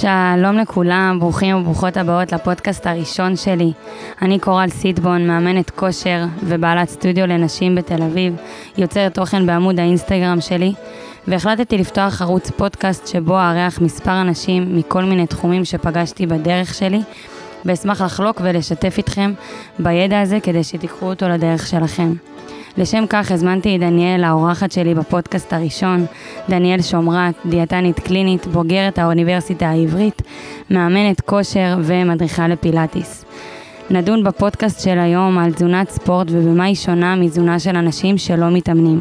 שלום לכולם, ברוכים וברוכות הבאות לפודקאסט הראשון שלי. אני קורל סיטבון, מאמנת כושר ובעלת סטודיו לנשים בתל אביב, יוצרת תוכן בעמוד האינסטגרם שלי, והחלטתי לפתוח ערוץ פודקאסט שבו אארח מספר אנשים מכל מיני תחומים שפגשתי בדרך שלי, ואשמח לחלוק ולשתף איתכם בידע הזה כדי שתיקחו אותו לדרך שלכם. לשם כך הזמנתי את דניאל, האורחת שלי בפודקאסט הראשון, דניאל שומרת, דיאטנית קלינית, בוגרת האוניברסיטה העברית, מאמנת כושר ומדריכה לפילאטיס. נדון בפודקאסט של היום על תזונת ספורט ובמה היא שונה מתזונה של אנשים שלא מתאמנים.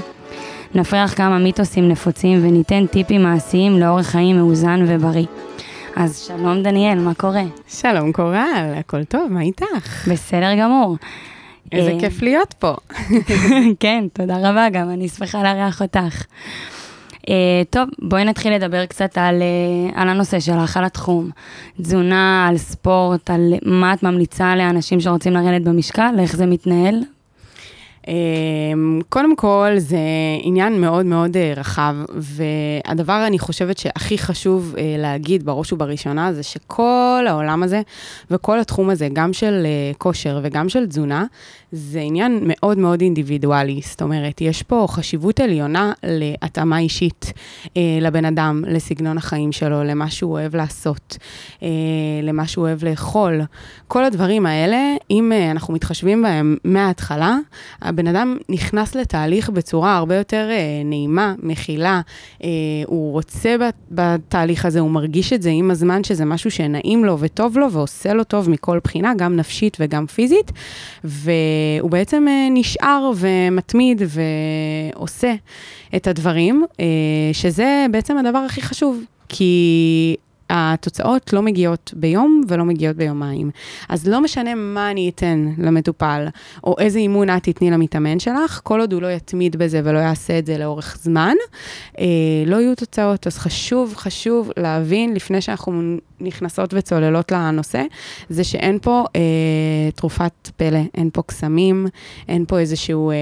נפריח כמה מיתוסים נפוצים וניתן טיפים מעשיים לאורך חיים מאוזן ובריא. אז שלום דניאל, מה קורה? שלום קורל, הכל טוב, מה איתך? בסדר גמור. איזה אה, כיף להיות פה. כן, תודה רבה גם, אני שמחה לארח אותך. Uh, טוב, בואי נתחיל לדבר קצת על, uh, על הנושא שלך, על התחום. תזונה, על ספורט, על מה את ממליצה לאנשים שרוצים לרדת במשקל, איך זה מתנהל, קודם כל, זה עניין מאוד מאוד אה, רחב, והדבר, אני חושבת שהכי חשוב אה, להגיד בראש ובראשונה, זה שכל העולם הזה וכל התחום הזה, גם של אה, כושר וגם של תזונה, זה עניין מאוד מאוד אינדיבידואלי. זאת אומרת, יש פה חשיבות עליונה להתאמה אישית לבן אדם, לסגנון החיים שלו, למה שהוא אוהב לעשות, למה שהוא אוהב לאכול. כל הדברים האלה, אם אנחנו מתחשבים בהם מההתחלה, הבן אדם נכנס לתהליך בצורה הרבה יותר אה, נעימה, מכילה, אה, הוא רוצה בתהליך הזה, הוא מרגיש את זה עם הזמן, שזה משהו שנעים לו וטוב לו ועושה לו טוב מכל בחינה, גם נפשית וגם פיזית, והוא בעצם אה, נשאר ומתמיד ועושה את הדברים, אה, שזה בעצם הדבר הכי חשוב. כי התוצאות לא מגיעות ביום ולא מגיעות ביומיים. אז לא משנה מה אני אתן למטופל, או איזה אימון את תתני למתאמן שלך, כל עוד הוא לא יתמיד בזה ולא יעשה את זה לאורך זמן, אה, לא יהיו תוצאות. אז חשוב, חשוב להבין, לפני שאנחנו נכנסות וצוללות לנושא, זה שאין פה אה, תרופת פלא, אין פה קסמים, אין פה איזשהו... אה,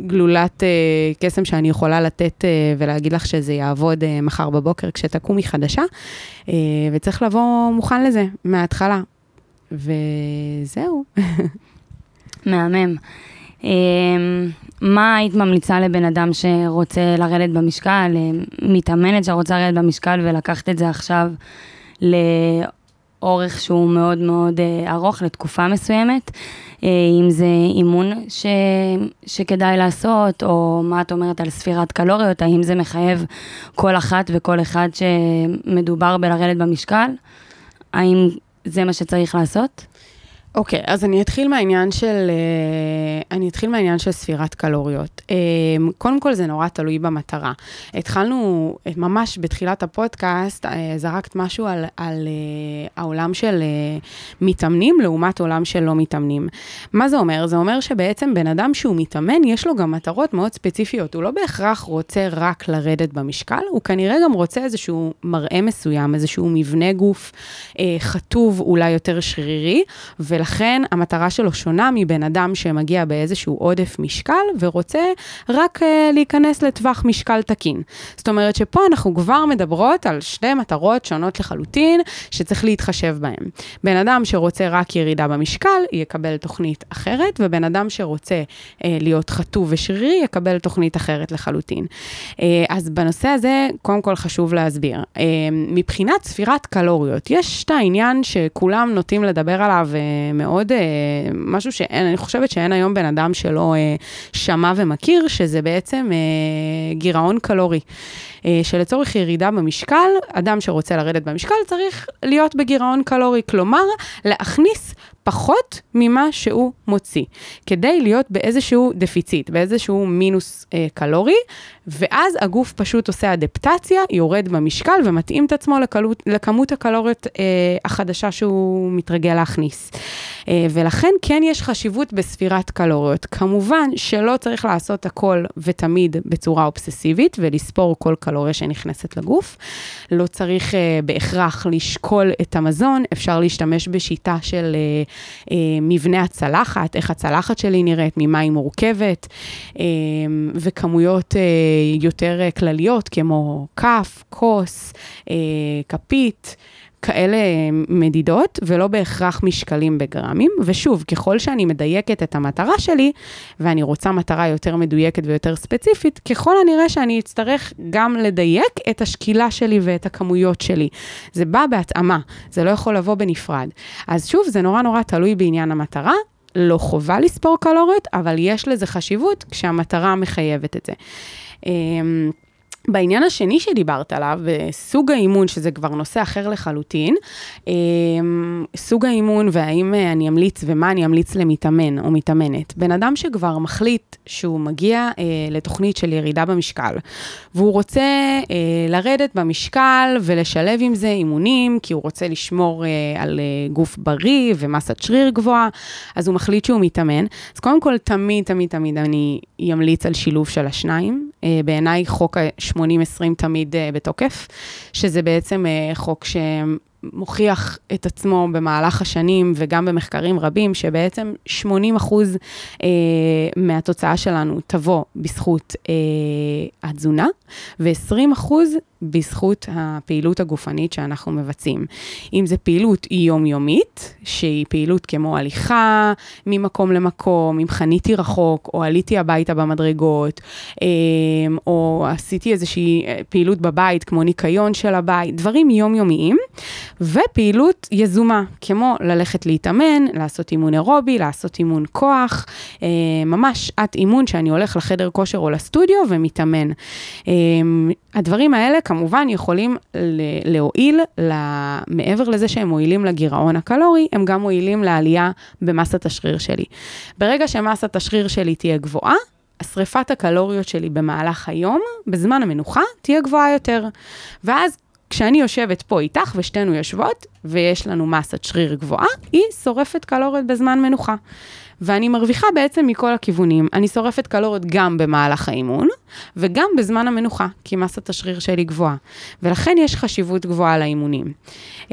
גלולת אה, קסם שאני יכולה לתת אה, ולהגיד לך שזה יעבוד אה, מחר בבוקר כשתקומי חדשה, אה, וצריך לבוא מוכן לזה מההתחלה. וזהו. מהמם. אה, מה היית ממליצה לבן אדם שרוצה לרדת במשקל, אה, מתאמנת שרוצה לרדת במשקל ולקחת את זה עכשיו לאורך שהוא מאוד מאוד אה, ארוך, לתקופה מסוימת? אה, אם זה אימון ש, שכדאי לעשות, או מה את אומרת על ספירת קלוריות, האם זה מחייב כל אחת וכל אחד שמדובר בלרדת במשקל? האם זה מה שצריך לעשות? אוקיי, okay, אז אני אתחיל מהעניין של, uh, אני אתחיל מהעניין של ספירת קלוריות. Um, קודם כל זה נורא תלוי במטרה. התחלנו, uh, ממש בתחילת הפודקאסט, זרקת משהו על, על העולם של מתאמנים לעומת עולם של לא מתאמנים. מה זה אומר? זה אומר שבעצם בן אדם שהוא מתאמן, יש לו גם מטרות מאוד ספציפיות. הוא לא בהכרח רוצה רק לרדת במשקל, הוא כנראה גם רוצה איזשהו מראה מסוים, איזשהו מבנה גוף חטוב, אולי יותר שרירי, ולכן... ולכן המטרה שלו שונה מבן אדם שמגיע באיזשהו עודף משקל ורוצה רק uh, להיכנס לטווח משקל תקין. זאת אומרת שפה אנחנו כבר מדברות על שתי מטרות שונות לחלוטין שצריך להתחשב בהן. בן אדם שרוצה רק ירידה במשקל יקבל תוכנית אחרת, ובן אדם שרוצה uh, להיות חטוב ושרירי יקבל תוכנית אחרת לחלוטין. Uh, אז בנושא הזה, קודם כל חשוב להסביר. Uh, מבחינת ספירת קלוריות, יש את העניין שכולם נוטים לדבר עליו מאוד, אה, משהו שאין, אני חושבת שאין היום בן אדם שלא אה, שמע ומכיר, שזה בעצם אה, גירעון קלורי. שלצורך ירידה במשקל, אדם שרוצה לרדת במשקל צריך להיות בגירעון קלורי, כלומר, להכניס פחות ממה שהוא מוציא, כדי להיות באיזשהו דפיציט, באיזשהו מינוס אה, קלורי, ואז הגוף פשוט עושה אדפטציה, יורד במשקל ומתאים את עצמו לקלות, לכמות הקלוריות אה, החדשה שהוא מתרגל להכניס. אה, ולכן כן יש חשיבות בספירת קלוריות. כמובן שלא צריך לעשות הכל ותמיד בצורה אובססיבית ולספור כל קלוריה שנכנסת לגוף. לא צריך אה, בהכרח לשקול את המזון, אפשר להשתמש בשיטה של... אה, אה, מבנה הצלחת, איך הצלחת שלי נראית, ממה היא מורכבת, אה, וכמויות אה, יותר אה, כלליות, כמו כף, כוס, אה, כפית. כאלה מדידות, ולא בהכרח משקלים בגרמים. ושוב, ככל שאני מדייקת את המטרה שלי, ואני רוצה מטרה יותר מדויקת ויותר ספציפית, ככל הנראה שאני אצטרך גם לדייק את השקילה שלי ואת הכמויות שלי. זה בא בהתאמה, זה לא יכול לבוא בנפרד. אז שוב, זה נורא נורא תלוי בעניין המטרה. לא חובה לספור קלוריות, אבל יש לזה חשיבות כשהמטרה מחייבת את זה. אמ, בעניין השני שדיברת עליו, סוג האימון, שזה כבר נושא אחר לחלוטין, אמ, סוג האימון והאם אני אמליץ ומה אני אמליץ למתאמן או מתאמנת. בן אדם שכבר מחליט שהוא מגיע אה, לתוכנית של ירידה במשקל, והוא רוצה אה, לרדת במשקל ולשלב עם זה אימונים, כי הוא רוצה לשמור אה, על אה, גוף בריא ומסת שריר גבוהה, אז הוא מחליט שהוא מתאמן. אז קודם כל, תמיד, תמיד, תמיד אני אמליץ על שילוב של השניים. אה, בעיניי חוק ה-80-20 תמיד אה, בתוקף, שזה בעצם אה, חוק שמוכיח את עצמו במהלך השנים וגם במחקרים רבים, שבעצם 80 אחוז מהתוצאה שלנו תבוא בזכות התזונה, ו-20 אחוז בזכות הפעילות הגופנית שאנחנו מבצעים. אם זו פעילות יומיומית, שהיא פעילות כמו הליכה ממקום למקום, אם חניתי רחוק, או עליתי הביתה במדרגות, אמ, או עשיתי איזושהי אה, פעילות בבית, כמו ניקיון של הבית, דברים יומיומיים, ופעילות יזומה, כמו ללכת להתאמן, לעשות אימון אירובי, לעשות אימון כוח, אה, ממש שעת אימון שאני הולך לחדר כושר או לסטודיו ומתאמן. אמ, הדברים האלה כמובן יכולים להועיל, מעבר לזה שהם מועילים לגירעון הקלורי, הם גם מועילים לעלייה במסת השריר שלי. ברגע שמסת השריר שלי תהיה גבוהה, השריפת הקלוריות שלי במהלך היום, בזמן המנוחה, תהיה גבוהה יותר. ואז כשאני יושבת פה איתך ושתינו יושבות, ויש לנו מסת שריר גבוהה, היא שורפת קלוריות בזמן מנוחה. ואני מרוויחה בעצם מכל הכיוונים. אני שורפת קלוריות גם במהלך האימון, וגם בזמן המנוחה, כי מסת השריר שלי גבוהה. ולכן יש חשיבות גבוהה לאימונים.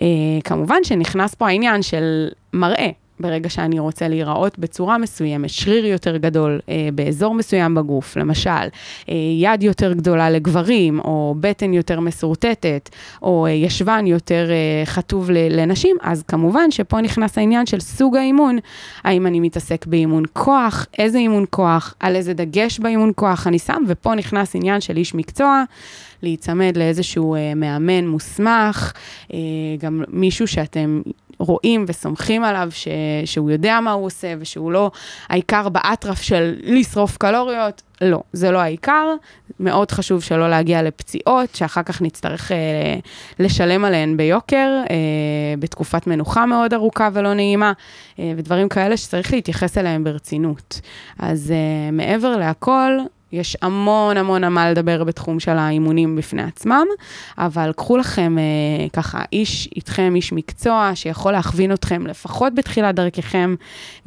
אה, כמובן שנכנס פה העניין של מראה. ברגע שאני רוצה להיראות בצורה מסוימת, שריר יותר גדול אה, באזור מסוים בגוף, למשל, אה, יד יותר גדולה לגברים, או בטן יותר מסורטטת, או אה, ישבן יותר אה, חטוב לנשים, אז כמובן שפה נכנס העניין של סוג האימון, האם אני מתעסק באימון כוח, איזה אימון כוח, על איזה דגש באימון כוח אני שם, ופה נכנס עניין של איש מקצוע. להיצמד לאיזשהו אה, מאמן מוסמך, אה, גם מישהו שאתם רואים וסומכים עליו ש, שהוא יודע מה הוא עושה ושהוא לא העיקר באטרף של לשרוף קלוריות. לא, זה לא העיקר. מאוד חשוב שלא להגיע לפציעות, שאחר כך נצטרך אה, לשלם עליהן ביוקר, אה, בתקופת מנוחה מאוד ארוכה ולא נעימה, אה, ודברים כאלה שצריך להתייחס אליהם ברצינות. אז אה, מעבר להכל, יש המון המון על מה לדבר בתחום של האימונים בפני עצמם, אבל קחו לכם אה, ככה איש איתכם, איש מקצוע, שיכול להכווין אתכם לפחות בתחילת דרככם,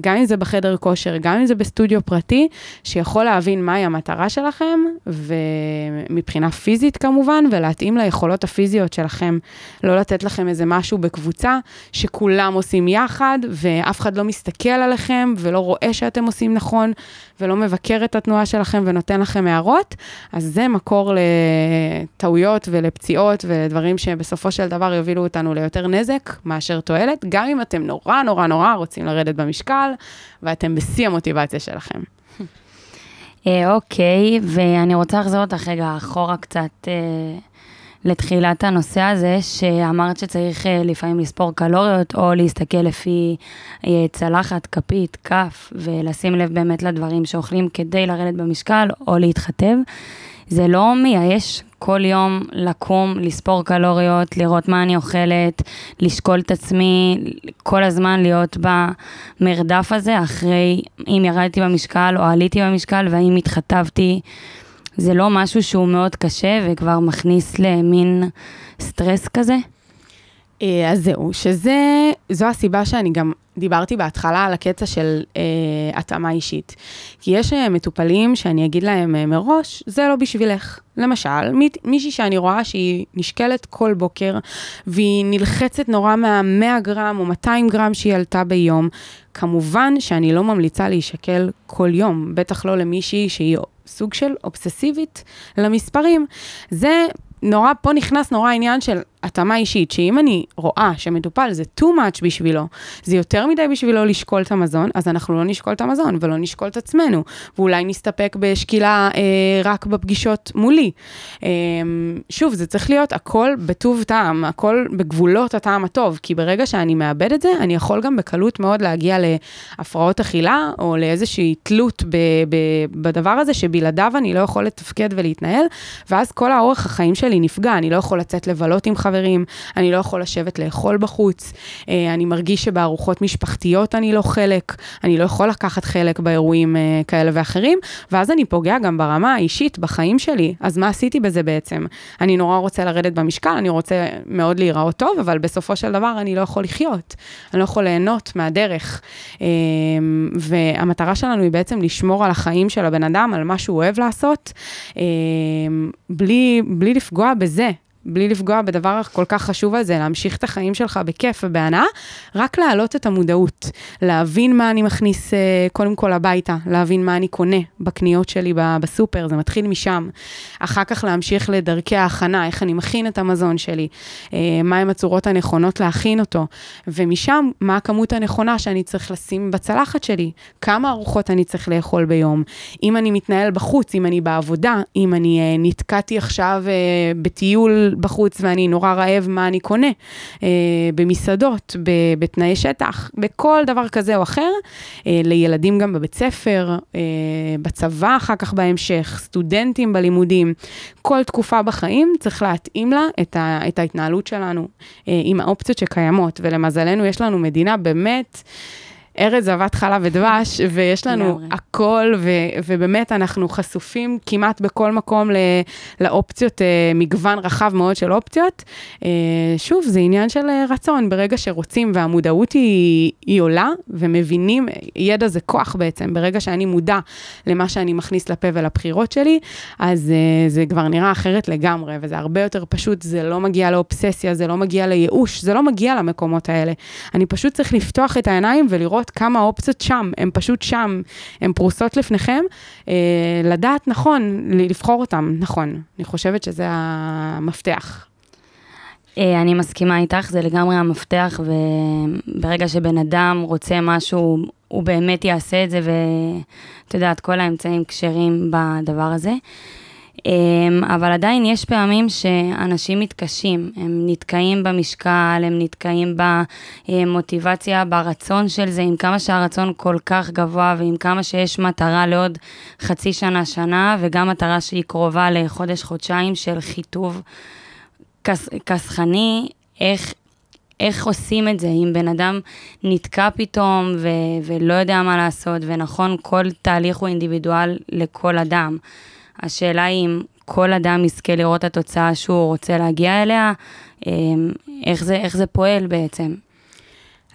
גם אם זה בחדר כושר, גם אם זה בסטודיו פרטי, שיכול להבין מהי המטרה שלכם, ומבחינה פיזית כמובן, ולהתאים ליכולות הפיזיות שלכם. לא לתת לכם איזה משהו בקבוצה שכולם עושים יחד, ואף אחד לא מסתכל עליכם ולא רואה שאתם עושים נכון, ולא מבקר את התנועה שלכם ונותן נותן לכם הערות, אז זה מקור לטעויות ולפציעות ודברים שבסופו של דבר יובילו אותנו ליותר נזק מאשר תועלת, גם אם אתם נורא נורא נורא רוצים לרדת במשקל ואתם בשיא המוטיבציה שלכם. אה, אוקיי, ואני רוצה לחזור אותך רגע אחורה קצת. אה, לתחילת הנושא הזה, שאמרת שצריך אה, לפעמים לספור קלוריות, או להסתכל לפי אה, צלחת, כפית, כף, ולשים לב באמת לדברים שאוכלים כדי לרדת במשקל, או להתחתב. זה לא מייאש כל יום לקום, לספור קלוריות, לראות מה אני אוכלת, לשקול את עצמי, כל הזמן להיות במרדף הזה, אחרי אם ירדתי במשקל או עליתי במשקל, והאם התחתבתי. זה לא משהו שהוא מאוד קשה וכבר מכניס למין סטרס כזה? אה, אז זהו, שזה, זו הסיבה שאני גם דיברתי בהתחלה על הקטע של אה, התאמה אישית. כי יש אה, מטופלים שאני אגיד להם אה, מראש, זה לא בשבילך. למשל, מי, מישהי שאני רואה שהיא נשקלת כל בוקר, והיא נלחצת נורא מה-100 גרם או 200 גרם שהיא עלתה ביום, כמובן שאני לא ממליצה להישקל כל יום, בטח לא למישהי שהיא סוג של אובססיבית למספרים. זה נורא, פה נכנס נורא העניין של התאמה אישית, שאם אני רואה שמטופל זה too much בשבילו, זה יותר מדי בשבילו לשקול את המזון, אז אנחנו לא נשקול את המזון ולא נשקול את עצמנו, ואולי נסתפק בשקילה אה, רק בפגישות מולי. אה, שוב, זה צריך להיות הכל בטוב טעם, הכל בגבולות הטעם הטוב, כי ברגע שאני מאבד את זה, אני יכול גם בקלות מאוד להגיע להפרעות אכילה, או לאיזושהי תלות ב, ב, בדבר הזה, שבלעדיו אני לא יכול לתפקד ולהתנהל, ואז כל האורך החיים שלי נפגע, אני לא יכול לצאת לבלות עם חברים, אני לא יכול לשבת לאכול בחוץ, אה, אני מרגיש שבארוחות משפחתיות אני לא חלק, אני לא יכול לקחת חלק באירועים אה, כאלה ואחרים, ואז אני פוגע גם ברמה האישית, בחיים שלי. אז מה עשיתי בזה בעצם? אני נורא רוצה לרדת במשקל, אני רוצה מאוד להיראות טוב, אבל בסופו של דבר אני לא יכול לחיות, אני לא יכול ליהנות מהדרך. אה, והמטרה שלנו היא בעצם לשמור על החיים של הבן אדם, על מה שהוא אוהב לעשות, בלי, בלי לפגוע בזה. בלי לפגוע בדבר הכל כך חשוב הזה, להמשיך את החיים שלך בכיף ובהנאה, רק להעלות את המודעות, להבין מה אני מכניס uh, קודם כל הביתה, להבין מה אני קונה בקניות שלי בסופר, זה מתחיל משם. אחר כך להמשיך לדרכי ההכנה, איך אני מכין את המזון שלי, uh, מהם הצורות הנכונות להכין אותו, ומשם, מה הכמות הנכונה שאני צריך לשים בצלחת שלי, כמה ארוחות אני צריך לאכול ביום, אם אני מתנהל בחוץ, אם אני בעבודה, אם אני uh, נתקעתי עכשיו בטיול בחוץ ואני נורא רעב, מה אני קונה? אה, במסעדות, ב, בתנאי שטח, בכל דבר כזה או אחר, אה, לילדים גם בבית ספר, אה, בצבא אחר כך בהמשך, סטודנטים בלימודים, כל תקופה בחיים צריך להתאים לה את, ה, את ההתנהלות שלנו אה, עם האופציות שקיימות, ולמזלנו יש לנו מדינה באמת... ארץ זבת חלב ודבש, ויש לנו הכל, ו, ובאמת אנחנו חשופים כמעט בכל מקום ל, לאופציות, אה, מגוון רחב מאוד של אופציות. אה, שוב, זה עניין של אה, רצון, ברגע שרוצים והמודעות היא, היא עולה, ומבינים, ידע זה כוח בעצם, ברגע שאני מודע למה שאני מכניס לפה ולבחירות שלי, אז זה כבר נראה אחרת לגמרי, וזה הרבה יותר פשוט, זה לא מגיע לאובססיה, זה לא מגיע לייאוש, זה לא מגיע למקומות האלה. אני פשוט צריך לפתוח את העיניים ולראות לראות כמה אופציות שם, הן פשוט שם, הן פרוסות לפניכם, אה, לדעת נכון, לבחור אותן נכון. אני חושבת שזה המפתח. אה, אני מסכימה איתך, זה לגמרי המפתח, וברגע שבן אדם רוצה משהו, הוא באמת יעשה את זה, ואת יודעת, כל האמצעים כשרים בדבר הזה. אמ, אבל עדיין יש פעמים שאנשים מתקשים, הם נתקעים במשקל, הם נתקעים במוטיבציה, ברצון של זה, עם כמה שהרצון כל כך גבוה ועם כמה שיש מטרה לעוד חצי שנה, שנה, וגם מטרה שהיא קרובה לחודש, חודשיים של חיטוב כסחני, איך, איך עושים את זה, אם בן אדם נתקע פתאום ו- ולא יודע מה לעשות, ונכון, כל תהליך הוא אינדיבידואל לכל אדם. השאלה היא אם כל אדם יזכה לראות את התוצאה שהוא רוצה להגיע אליה, אמ, איך זה, איך זה פועל בעצם.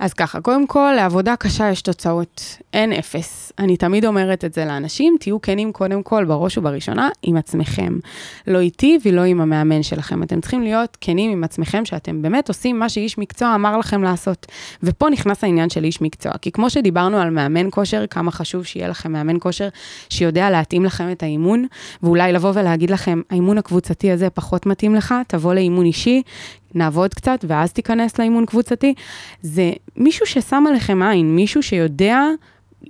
אז ככה, קודם כל, לעבודה קשה יש תוצאות, אין אפס. אני תמיד אומרת את זה לאנשים, תהיו כנים קודם כל, בראש ובראשונה, עם עצמכם. לא איתי ולא עם המאמן שלכם. אתם צריכים להיות כנים עם עצמכם, שאתם באמת עושים מה שאיש מקצוע אמר לכם לעשות. ופה נכנס העניין של איש מקצוע, כי כמו שדיברנו על מאמן כושר, כמה חשוב שיהיה לכם מאמן כושר שיודע להתאים לכם את האימון, ואולי לבוא ולהגיד לכם, האימון הקבוצתי הזה פחות מתאים לך, תבוא לאימון אישי, נעבוד קצת, ואז תיכנס לאימון קבוצתי. זה מישהו ששם עליכם עין, מישהו שיודע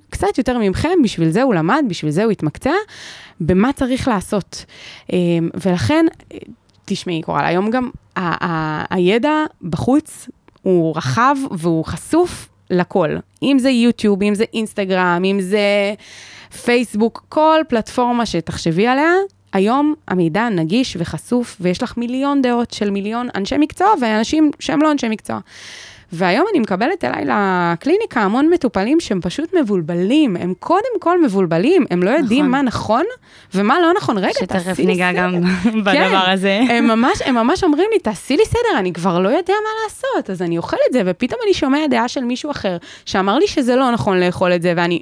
קצת יותר ממכם, בשביל זה הוא למד, בשביל זה הוא התמקצע, במה צריך לעשות. אמ, ולכן, תשמעי, קורל, היום גם ה- ה- הידע בחוץ הוא רחב והוא חשוף לכל. אם זה יוטיוב, אם זה אינסטגרם, אם זה פייסבוק, כל פלטפורמה שתחשבי עליה, היום המידע נגיש וחשוף, ויש לך מיליון דעות של מיליון אנשי מקצוע ואנשים שהם לא אנשי מקצוע. והיום אני מקבלת אליי לקליניקה המון מטופלים שהם פשוט מבולבלים, הם קודם כל מבולבלים, הם לא יודעים נכון. מה נכון ומה לא נכון. רגע, תעשי שתכף לי ניגע סדר. גם כן, בדבר הזה. הם ממש, הם ממש אומרים לי, תעשי לי סדר, אני כבר לא יודע מה לעשות, אז אני אוכל את זה, ופתאום אני שומע דעה של מישהו אחר, שאמר לי שזה לא נכון לאכול את זה, ואני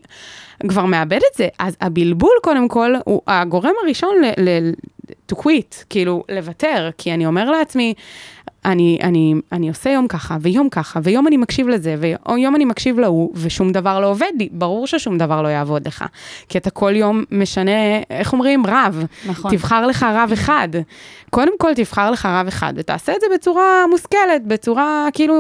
כבר מאבד את זה. אז הבלבול, קודם כל, הוא הגורם הראשון ל... ל to quit, כאילו, לוותר, כי אני אומר לעצמי, אני, אני, אני עושה יום ככה, ויום ככה, ויום אני מקשיב לזה, ויום אני מקשיב להוא, ושום דבר לא עובד לי. ברור ששום דבר לא יעבוד לך. כי אתה כל יום משנה, איך אומרים? רב. נכון. תבחר לך רב אחד. קודם כל תבחר לך רב אחד, ותעשה את זה בצורה מושכלת, בצורה כאילו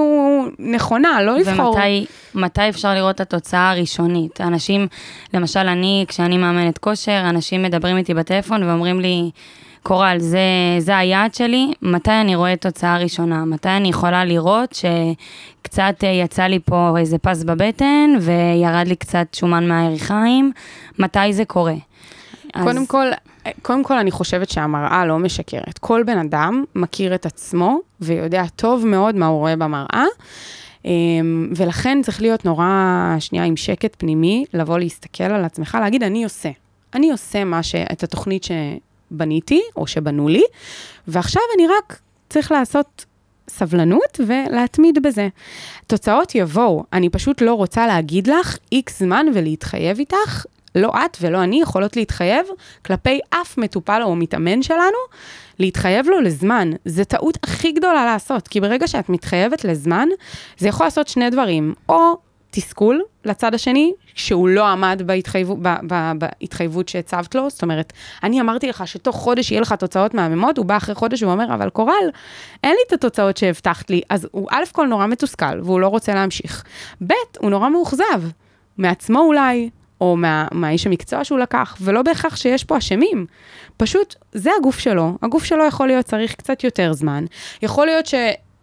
נכונה, לא לבחור. ומתי מתי אפשר לראות את התוצאה הראשונית? אנשים, למשל אני, כשאני מאמנת כושר, אנשים מדברים איתי בטלפון ואומרים לי, קורל, זה, זה היעד שלי, מתי אני רואה תוצאה ראשונה? מתי אני יכולה לראות שקצת אה, יצא לי פה איזה פס בבטן וירד לי קצת שומן מהירכיים? מתי זה קורה? קודם אז- כל, קודם כל, אני חושבת שהמראה לא משקרת. כל בן אדם מכיר את עצמו ויודע טוב מאוד מה הוא רואה במראה. אמ, ולכן צריך להיות נורא, שנייה, עם שקט פנימי, לבוא להסתכל על עצמך, להגיד, אני עושה. אני עושה מה ש... את התוכנית שבניתי, או שבנו לי, ועכשיו אני רק צריך לעשות סבלנות ולהתמיד בזה. תוצאות יבואו, אני פשוט לא רוצה להגיד לך איקס זמן ולהתחייב איתך. לא את ולא אני יכולות להתחייב כלפי אף מטופל או מתאמן שלנו, להתחייב לו לזמן. זו טעות הכי גדולה לעשות, כי ברגע שאת מתחייבת לזמן, זה יכול לעשות שני דברים, או תסכול לצד השני, שהוא לא עמד בהתחייבות, ב, ב, בהתחייבות שהצבת לו, זאת אומרת, אני אמרתי לך שתוך חודש יהיה לך תוצאות מהממות, הוא בא אחרי חודש והוא אומר, אבל קורל, אין לי את התוצאות שהבטחת לי, אז הוא א' כל נורא מתוסכל, והוא לא רוצה להמשיך. ב', הוא נורא מאוכזב, מעצמו אולי, או מה, מהאיש המקצוע שהוא לקח, ולא בהכרח שיש פה אשמים. פשוט, זה הגוף שלו, הגוף שלו יכול להיות צריך קצת יותר זמן. יכול להיות ש...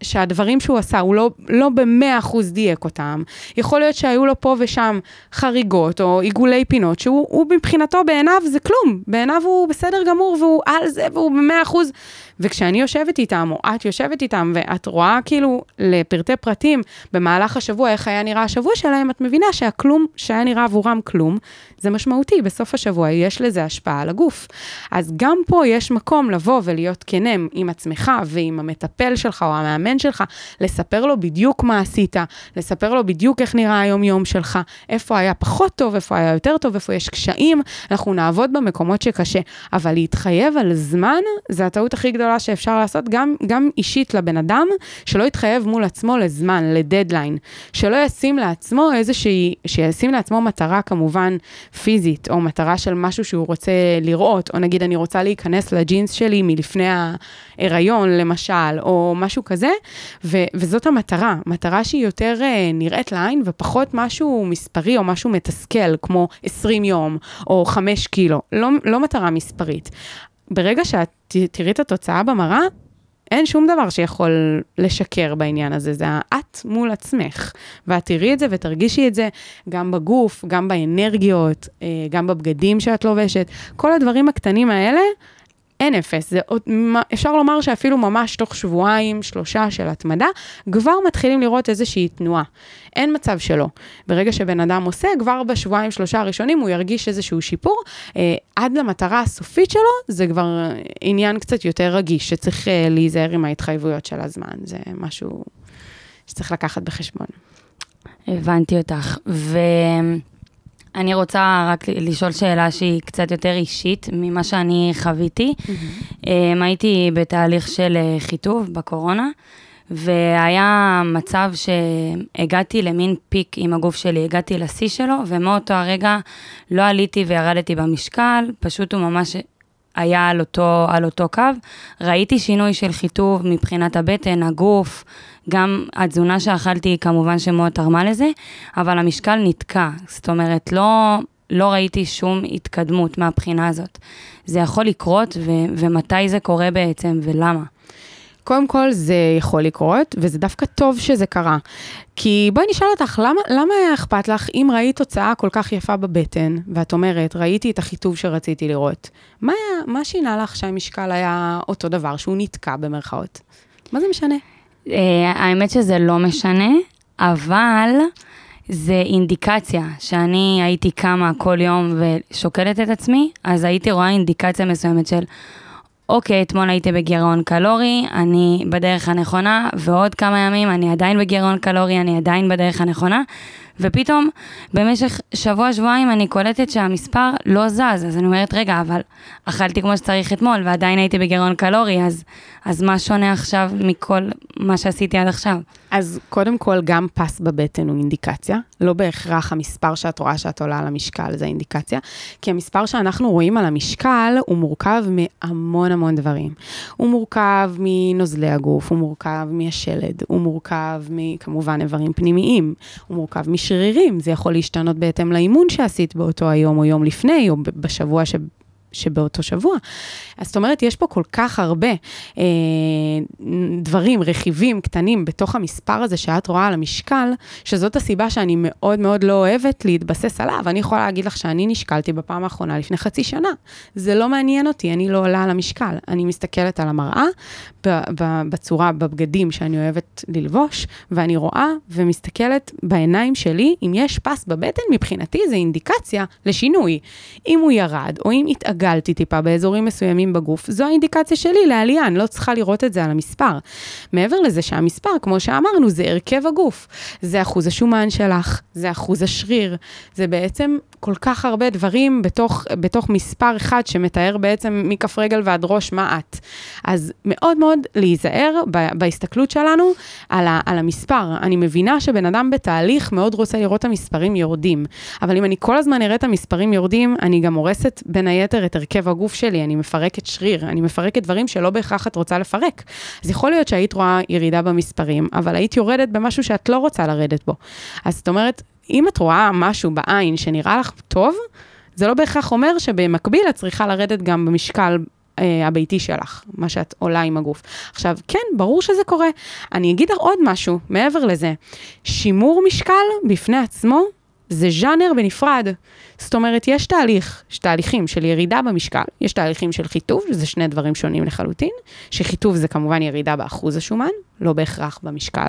שהדברים שהוא עשה, הוא לא, לא במאה אחוז דייק אותם. יכול להיות שהיו לו פה ושם חריגות או עיגולי פינות, שהוא הוא מבחינתו בעיניו זה כלום. בעיניו הוא בסדר גמור והוא על זה והוא במאה אחוז. וכשאני יושבת איתם, או את יושבת איתם, ואת רואה כאילו לפרטי פרטים במהלך השבוע, איך היה נראה השבוע שלהם, את מבינה שהכלום שהיה נראה עבורם כלום, זה משמעותי. בסוף השבוע יש לזה השפעה על הגוף. אז גם פה יש מקום לבוא ולהיות כנם עם עצמך ועם המטפל שלך או המאמן שלך, לספר לו בדיוק מה עשית, לספר לו בדיוק איך נראה היום-יום שלך, איפה היה פחות טוב, איפה היה יותר טוב, איפה יש קשיים, אנחנו נעבוד במקומות שקשה. אבל להתחייב על זמן, זה הטעות הכי גדולה שאפשר לעשות, גם, גם אישית לבן אדם, שלא יתחייב מול עצמו לזמן, לדדליין. שלא ישים לעצמו איזושהי, שישים לעצמו מטרה כמובן פיזית, או מטרה של משהו שהוא רוצה לראות, או נגיד אני רוצה להיכנס לג'ינס שלי מלפני ההיריון למשל, או משהו כזה, ו- וזאת המטרה, מטרה שהיא יותר uh, נראית לעין ופחות משהו מספרי או משהו מתסכל, כמו 20 יום או 5 קילו, לא, לא מטרה מספרית. ברגע שאת תראי את התוצאה במראה, אין שום דבר שיכול לשקר בעניין הזה, זה את מול עצמך. ואת תראי את זה ותרגישי את זה גם בגוף, גם באנרגיות, אה, גם בבגדים שאת לובשת. כל הדברים הקטנים האלה, אין אפס. זה עוד, אפשר לומר שאפילו ממש תוך שבועיים, שלושה של התמדה, כבר מתחילים לראות איזושהי תנועה. אין מצב שלא. ברגע שבן אדם עושה, כבר בשבועיים, שלושה הראשונים הוא ירגיש איזשהו שיפור. אה, עד למטרה הסופית שלו, זה כבר עניין קצת יותר רגיש, שצריך אה, להיזהר עם ההתחייבויות של הזמן. זה משהו שצריך לקחת בחשבון. הבנתי אותך. ואני רוצה רק לשאול שאלה שהיא קצת יותר אישית ממה שאני חוויתי. אמ, הייתי בתהליך של אה, חיטוב בקורונה, והיה מצב שהגעתי למין פיק עם הגוף שלי, הגעתי לשיא שלו, ומאותו הרגע לא עליתי וירדתי במשקל, פשוט הוא ממש היה על אותו, על אותו קו. ראיתי שינוי של חיטוב מבחינת הבטן, הגוף, גם התזונה שאכלתי כמובן שמאוד תרמה לזה, אבל המשקל נתקע. זאת אומרת, לא, לא ראיתי שום התקדמות מהבחינה הזאת. זה יכול לקרות, ו- ומתי זה קורה בעצם, ולמה? קודם כל, זה יכול לקרות, וזה דווקא טוב שזה קרה. כי בואי נשאל אותך, למה, למה היה אכפת לך אם ראית תוצאה כל כך יפה בבטן, ואת אומרת, ראיתי את החיטוב שרציתי לראות, מה, היה, מה שינה לך שהמשקל היה אותו דבר, שהוא נתקע במרכאות? מה זה משנה? אה, האמת שזה לא משנה, אבל זה אינדיקציה שאני הייתי קמה כל יום ושוקלת את עצמי, אז הייתי רואה אינדיקציה מסוימת של, אוקיי, אתמול הייתי בגירעון קלורי, אני בדרך הנכונה, ועוד כמה ימים אני עדיין בגירעון קלורי, אני עדיין בדרך הנכונה, ופתאום במשך שבוע-שבועיים אני קולטת שהמספר לא זז, אז אני אומרת, רגע, אבל אכלתי כמו שצריך אתמול, ועדיין הייתי בגירעון קלורי, אז, אז מה שונה עכשיו מכל מה שעשיתי עד עכשיו? אז קודם כל, גם פס בבטן הוא אינדיקציה. לא בהכרח המספר שאת רואה שאת עולה על המשקל זה אינדיקציה, כי המספר שאנחנו רואים על המשקל הוא מורכב מהמון המון דברים. הוא מורכב מנוזלי הגוף, הוא מורכב מהשלד, הוא מורכב מכמובן איברים פנימיים, הוא מורכב משרירים, זה יכול להשתנות בהתאם לאימון שעשית באותו היום או יום לפני, או בשבוע ש... שבאותו שבוע. אז זאת אומרת, יש פה כל כך הרבה אה, דברים, רכיבים קטנים בתוך המספר הזה שאת רואה על המשקל, שזאת הסיבה שאני מאוד מאוד לא אוהבת להתבסס עליו. אני יכולה להגיד לך שאני נשקלתי בפעם האחרונה לפני חצי שנה. זה לא מעניין אותי, אני לא עולה על המשקל. אני מסתכלת על המראה בצורה, בבגדים שאני אוהבת ללבוש, ואני רואה ומסתכלת בעיניים שלי, אם יש פס בבטן, מבחינתי זה אינדיקציה לשינוי. אם הוא ירד, או אם התעגלתי טיפה באזורים מסוימים בגוף, זו האינדיקציה שלי לעלייה, אני לא צריכה לראות את זה על המספר. מעבר לזה שהמספר, כמו שאמרנו, זה הרכב הגוף. זה אחוז השומן שלך, זה אחוז השריר, זה בעצם כל כך הרבה דברים בתוך, בתוך מספר אחד שמתאר בעצם מכף רגל ועד ראש מה את. אז מאוד מאוד להיזהר בהסתכלות שלנו על, ה, על המספר. אני מבינה שבן אדם בתהליך מאוד רוצה לראות את המספרים יורדים, אבל אם אני כל הזמן אראה את המספרים יורדים, אני גם הורסת בין היתר את הרכב הגוף שלי, אני מפרקת שריר, אני מפרקת דברים שלא בהכרח את רוצה לפרק. אז יכול להיות שהיית רואה ירידה במספרים, אבל היית יורדת במשהו שאת לא רוצה לרדת בו. אז זאת אומרת, אם את רואה משהו בעין שנראה לך טוב, זה לא בהכרח אומר שבמקביל את צריכה לרדת גם במשקל אה, הביתי שלך, מה שאת עולה עם הגוף. עכשיו, כן, ברור שזה קורה. אני אגיד לך עוד משהו, מעבר לזה. שימור משקל בפני עצמו זה ז'אנר בנפרד. זאת אומרת, יש תהליך, יש תהליכים של ירידה במשקל, יש תהליכים של חיטוב, שזה שני דברים שונים לחלוטין, שחיטוב זה כמובן ירידה באחוז השומן, לא בהכרח במשקל.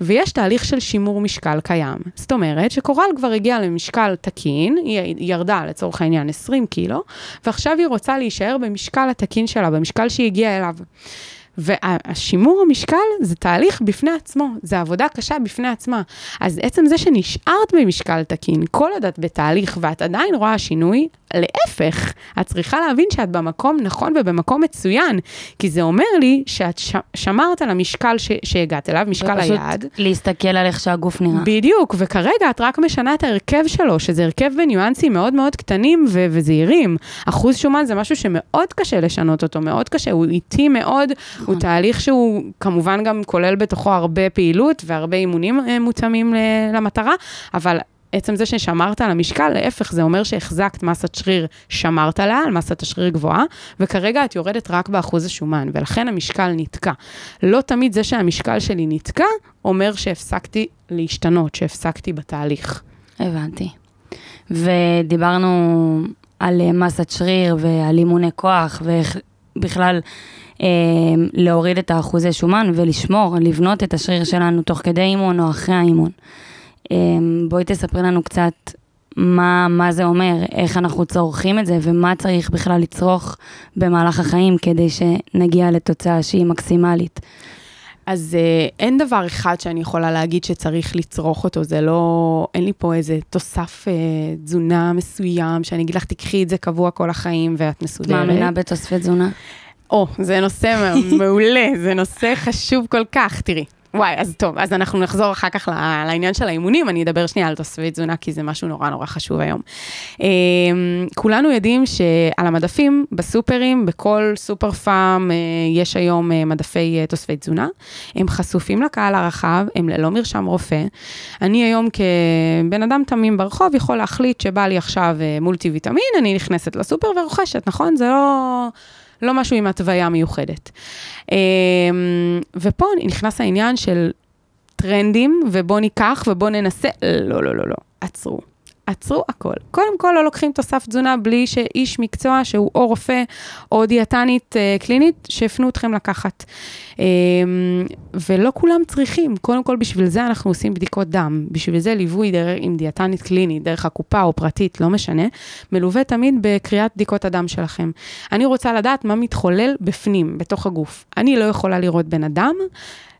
ויש תהליך של שימור משקל קיים. זאת אומרת שקורל כבר הגיעה למשקל תקין, היא ירדה לצורך העניין 20 קילו, ועכשיו היא רוצה להישאר במשקל התקין שלה, במשקל שהיא הגיעה אליו. והשימור המשקל זה תהליך בפני עצמו, זה עבודה קשה בפני עצמה. אז עצם זה שנשארת במשקל תקין, כל עוד את בתהליך ואת עדיין רואה שינוי, להפך, את צריכה להבין שאת במקום נכון ובמקום מצוין, כי זה אומר לי שאת ש... שמרת על המשקל ש... שהגעת אליו, משקל היעד. להסתכל על איך שהגוף נראה. בדיוק, וכרגע את רק משנה את ההרכב שלו, שזה הרכב בניואנסים מאוד מאוד קטנים ו... וזהירים. אחוז שומן זה משהו שמאוד קשה לשנות אותו, מאוד קשה, הוא איטי מאוד, נכון. הוא תהליך שהוא כמובן גם כולל בתוכו הרבה פעילות והרבה אימונים אה, מותאמים למטרה, אבל עצם זה ששמרת על המשקל, להפך, זה אומר שהחזקת מסת שריר, שמרת עליה, על מסת השריר גבוהה, וכרגע את יורדת רק באחוז השומן, ולכן המשקל נתקע. לא תמיד זה שהמשקל שלי נתקע, אומר שהפסקתי להשתנות, שהפסקתי בתהליך. הבנתי. ודיברנו על אה, מסת שריר ועל אימוני כוח, ואיך בכלל אה, להוריד את האחוזי שומן ולשמור, לבנות את השריר שלנו תוך כדי אימון או אחרי האימון. אמ, בואי תספרי לנו קצת מה, מה זה אומר, איך אנחנו צורכים את זה ומה צריך בכלל לצרוך במהלך החיים כדי שנגיע לתוצאה שהיא מקסימלית. אז אה, אין דבר אחד שאני יכולה להגיד שצריך לצרוך אותו, זה לא, אין לי פה איזה תוסף אה, תזונה מסוים, שאני אגיד לך, תקחי את זה קבוע כל החיים ואת מסודרת. מאמינה בתוספי תזונה? או, זה נושא מעולה, זה נושא חשוב כל כך, תראי. וואי, אז טוב, אז אנחנו נחזור אחר כך לעניין של האימונים, אני אדבר שנייה על תוספי תזונה, כי זה משהו נורא נורא חשוב היום. אמ, כולנו יודעים שעל המדפים, בסופרים, בכל סופר פארם, אה, יש היום אה, מדפי אה, תוספי תזונה. הם חשופים לקהל הרחב, הם ללא מרשם רופא. אני היום כבן אדם תמים ברחוב יכול להחליט שבא לי עכשיו מולטי ויטמין, אני נכנסת לסופר ורוכשת, נכון? זה לא... לא משהו עם התוויה מיוחדת. אמ, ופה נכנס העניין של טרנדים, ובוא ניקח ובוא ננסה, לא, לא, לא, לא, עצרו. עצרו הכל. קודם כל, לא לוקחים תוסף תזונה בלי שאיש מקצוע, שהוא או רופא או דיאטנית אה, קלינית, שהפנו אתכם לקחת. אה, ולא כולם צריכים, קודם כל, בשביל זה אנחנו עושים בדיקות דם. בשביל זה ליווי דרך, עם דיאטנית קלינית, דרך הקופה או פרטית, לא משנה, מלווה תמיד בקריאת בדיקות הדם שלכם. אני רוצה לדעת מה מתחולל בפנים, בתוך הגוף. אני לא יכולה לראות בן אדם,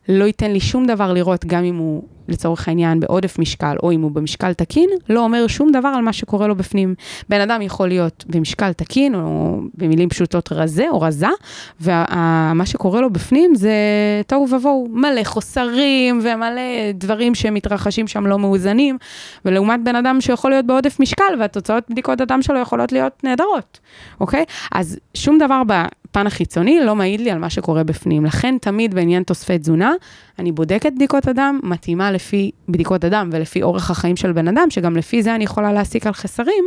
לא ייתן לי שום דבר לראות, גם אם הוא לצורך העניין בעודף משקל, או אם הוא במשקל תקין, לא אומר שום דבר על מה שקורה לו בפנים. בן אדם יכול להיות במשקל תקין, או במילים פשוטות רזה או רזה, ומה שקורה לו בפנים זה תוהו ובוהו, מלא חוסרים ומלא דברים שמתרחשים שם לא מאוזנים, ולעומת בן אדם שיכול להיות בעודף משקל, והתוצאות בדיקות הדם שלו יכולות להיות נהדרות, אוקיי? אז שום דבר בפן החיצוני לא מעיד לי על מה שקורה בפנים. לכן תמיד בעניין תוספי תזונה, אני בודקת בדיקות הדם, מתאימה לפי בדיקות הדם ולפי אורך החיים של בן אדם, שגם לפי זה אני יכולה להסיק על חסרים.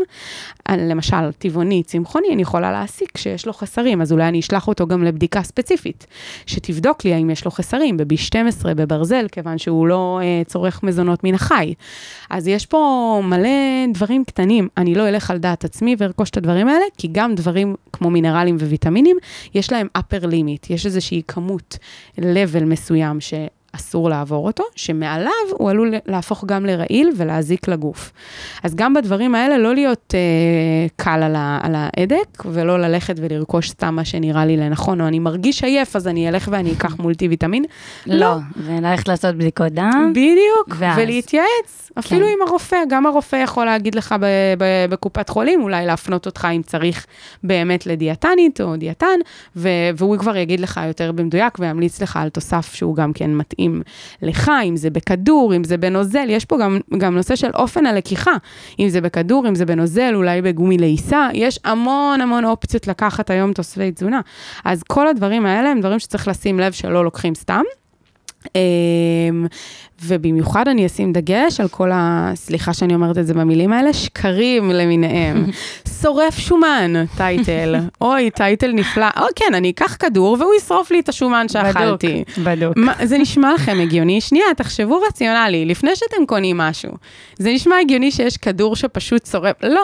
למשל, טבעוני, צמחוני, אני יכולה להסיק שיש לו חסרים, אז אולי אני אשלח אותו גם לבדיקה ספציפית, שתבדוק לי האם יש לו חסרים ב-B12, בברזל, כיוון שהוא לא אה, צורך מזונות מן החי. אז יש פה מלא דברים קטנים. אני לא אלך על דעת עצמי וארכוש את הדברים האלה, כי גם דברים כמו מינרלים וויטמינים, יש להם upper limit, יש איזושהי כמות, level מסוים ש... אסור לעבור אותו, שמעליו הוא עלול להפוך גם לרעיל ולהזיק לגוף. אז גם בדברים האלה לא להיות אה, קל על, ה, על ההדק, ולא ללכת ולרכוש סתם מה שנראה לי לנכון, או אני מרגיש עייף, אז אני אלך ואני אקח מולטי ויטמין. לא, לא. וללכת לעשות בדיקות דם. בדיוק, ואז... ולהתייעץ. אפילו כן. עם הרופא, גם הרופא יכול להגיד לך בקופת חולים, אולי להפנות אותך אם צריך באמת לדיאטנית או דיאטן, והוא כבר יגיד לך יותר במדויק וימליץ לך על תוסף שהוא גם כן מתאים לך, אם זה בכדור, אם זה בנוזל, יש פה גם, גם נושא של אופן הלקיחה, אם זה בכדור, אם זה בנוזל, אולי בגומי לעיסה, יש המון המון אופציות לקחת היום תוספי תזונה. אז כל הדברים האלה הם דברים שצריך לשים לב שלא לוקחים סתם. אמ, ובמיוחד אני אשים דגש על כל ה... סליחה שאני אומרת את זה במילים האלה, שקרים למיניהם. שורף שומן, טייטל. אוי, טייטל נפלא. או כן, אני אקח כדור והוא ישרוף לי את השומן שאכלתי. בדוק, בדוק. זה נשמע לכם הגיוני? שנייה, תחשבו רציונלי, לפני שאתם קונים משהו. זה נשמע הגיוני שיש כדור שפשוט שורף? לא.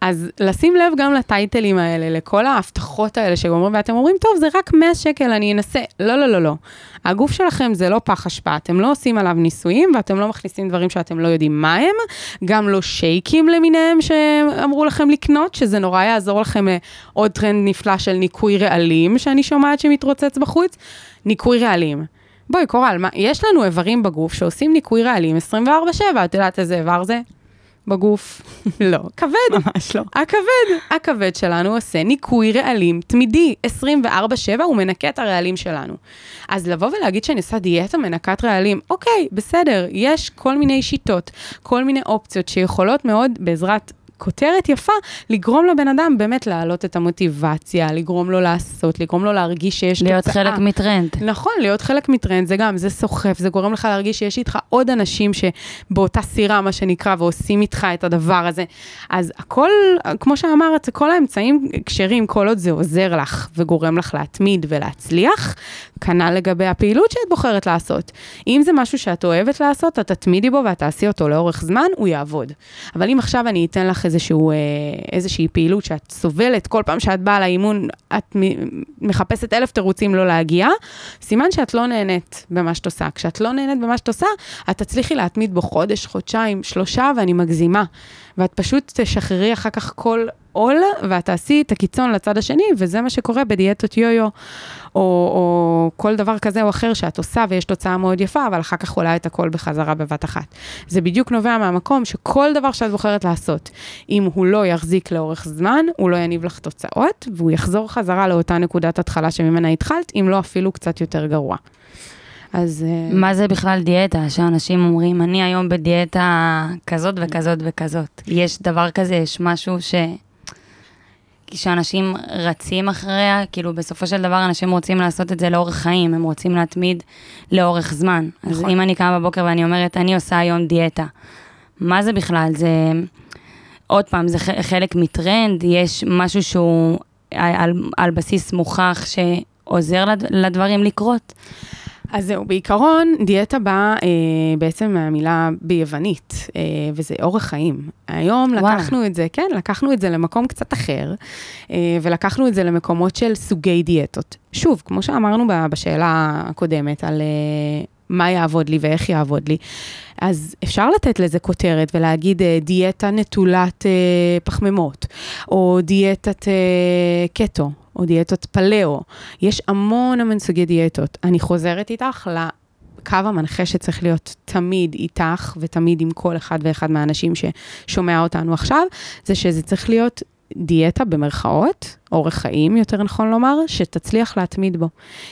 אז לשים לב גם לטייטלים האלה, לכל ההבטחות האלה שאומרים, ואתם אומרים, טוב, זה רק 100 שקל, אני אנסה. לא, לא, לא, לא. הגוף שלכם זה לא פח אשפה, אתם לא עושים עליו ניסויים, ואתם לא מכניסים דברים שאתם לא יודעים מה הם, גם לא שייקים למיניהם שאמרו לכם לקנות, שזה נורא יעזור לכם עוד טרנד נפלא של ניקוי רעלים, שאני שומעת שמתרוצץ בחוץ. ניקוי רעלים. בואי, קורל, מה, יש לנו איברים בגוף שעושים ניקוי רעלים 24-7, את יודעת איזה איבר זה? בגוף. לא. כבד. ממש לא. הכבד. הכבד שלנו עושה ניקוי רעלים תמידי, 24-7, הוא מנקה את הרעלים שלנו. אז לבוא ולהגיד שאני עושה דיאטה מנקת רעלים, אוקיי, בסדר, יש כל מיני שיטות, כל מיני אופציות שיכולות מאוד, בעזרת כותרת יפה, לגרום לבן אדם באמת להעלות את המוטיבציה, לגרום לו לעשות, לגרום לו להרגיש שיש להיות תוצאה. להיות חלק מטרנד. נכון, להיות חלק מטרנד, זה גם, זה סוחף, זה גורם לך להרגיש שיש איתך עוד אנשים שבאותה סירה, מה שנקרא, ועושים איתך את הדבר הזה. אז הכל, כמו שאמרת, כל האמצעים כשרים, כל עוד זה עוזר לך וגורם לך להתמיד ולהצליח, כנ"ל לגבי הפעילות שאת בוחרת לעשות. אם זה משהו שאת אוהבת לעשות, את תתמידי בו ואת תעשי אותו לאורך זמן, הוא יעבוד. אבל אם עכשיו אני אתן לך איזשהו, אה, איזושהי פעילות שאת סובלת, כל פעם שאת באה לאימון, את מחפשת אלף תירוצים לא להגיע, סימן שאת לא נהנית במה שאת עושה. כשאת לא נהנית במה שאת עושה, את תצליחי להתמיד בו חודש, חודשיים, שלושה, ואני מגזימה. ואת פשוט תשחררי אחר כך כל עול, ואת תעשי את הקיצון לצד השני, וזה מה שקורה בדיאטות יו-יו, או, או כל דבר כזה או אחר שאת עושה ויש תוצאה מאוד יפה, אבל אחר כך עולה את הכל בחזרה בבת אחת. זה בדיוק נובע מהמקום שכל דבר שאת בוחרת לעשות, אם הוא לא יחזיק לאורך זמן, הוא לא יניב לך תוצאות, והוא יחזור חזרה לאותה נקודת התחלה שממנה התחלת, אם לא אפילו קצת יותר גרוע. אז... אה, מה זה בכלל דיאטה? שאנשים אומרים, אני היום בדיאטה כזאת וכזאת וכזאת. יש דבר כזה, יש משהו ש... שאנשים רצים אחריה, כאילו בסופו של דבר אנשים רוצים לעשות את זה לאורך חיים, הם רוצים להתמיד לאורך זמן. נכון. אז אם אני קמה בבוקר ואני אומרת, אני עושה היום דיאטה, מה זה בכלל? זה, עוד פעם, זה חלק מטרנד, יש משהו שהוא על, על בסיס מוכח שעוזר לדברים לקרות. אז זהו, בעיקרון, דיאטה באה אה, בעצם מהמילה ביוונית, אה, וזה אורח חיים. היום וואלה. לקחנו את זה, כן, לקחנו את זה למקום קצת אחר, אה, ולקחנו את זה למקומות של סוגי דיאטות. שוב, כמו שאמרנו בשאלה הקודמת על אה, מה יעבוד לי ואיך יעבוד לי, אז אפשר לתת לזה כותרת ולהגיד אה, דיאטה נטולת אה, פחמימות, או דיאטת אה, קטו, או דיאטות פלאו. יש המון המון סוגי דיאטות. אני חוזרת איתך לקו המנחה שצריך להיות תמיד איתך ותמיד עם כל אחד ואחד מהאנשים ששומע אותנו עכשיו, זה שזה צריך להיות דיאטה במרכאות, אורח חיים, יותר נכון לומר, שתצליח להתמיד בו.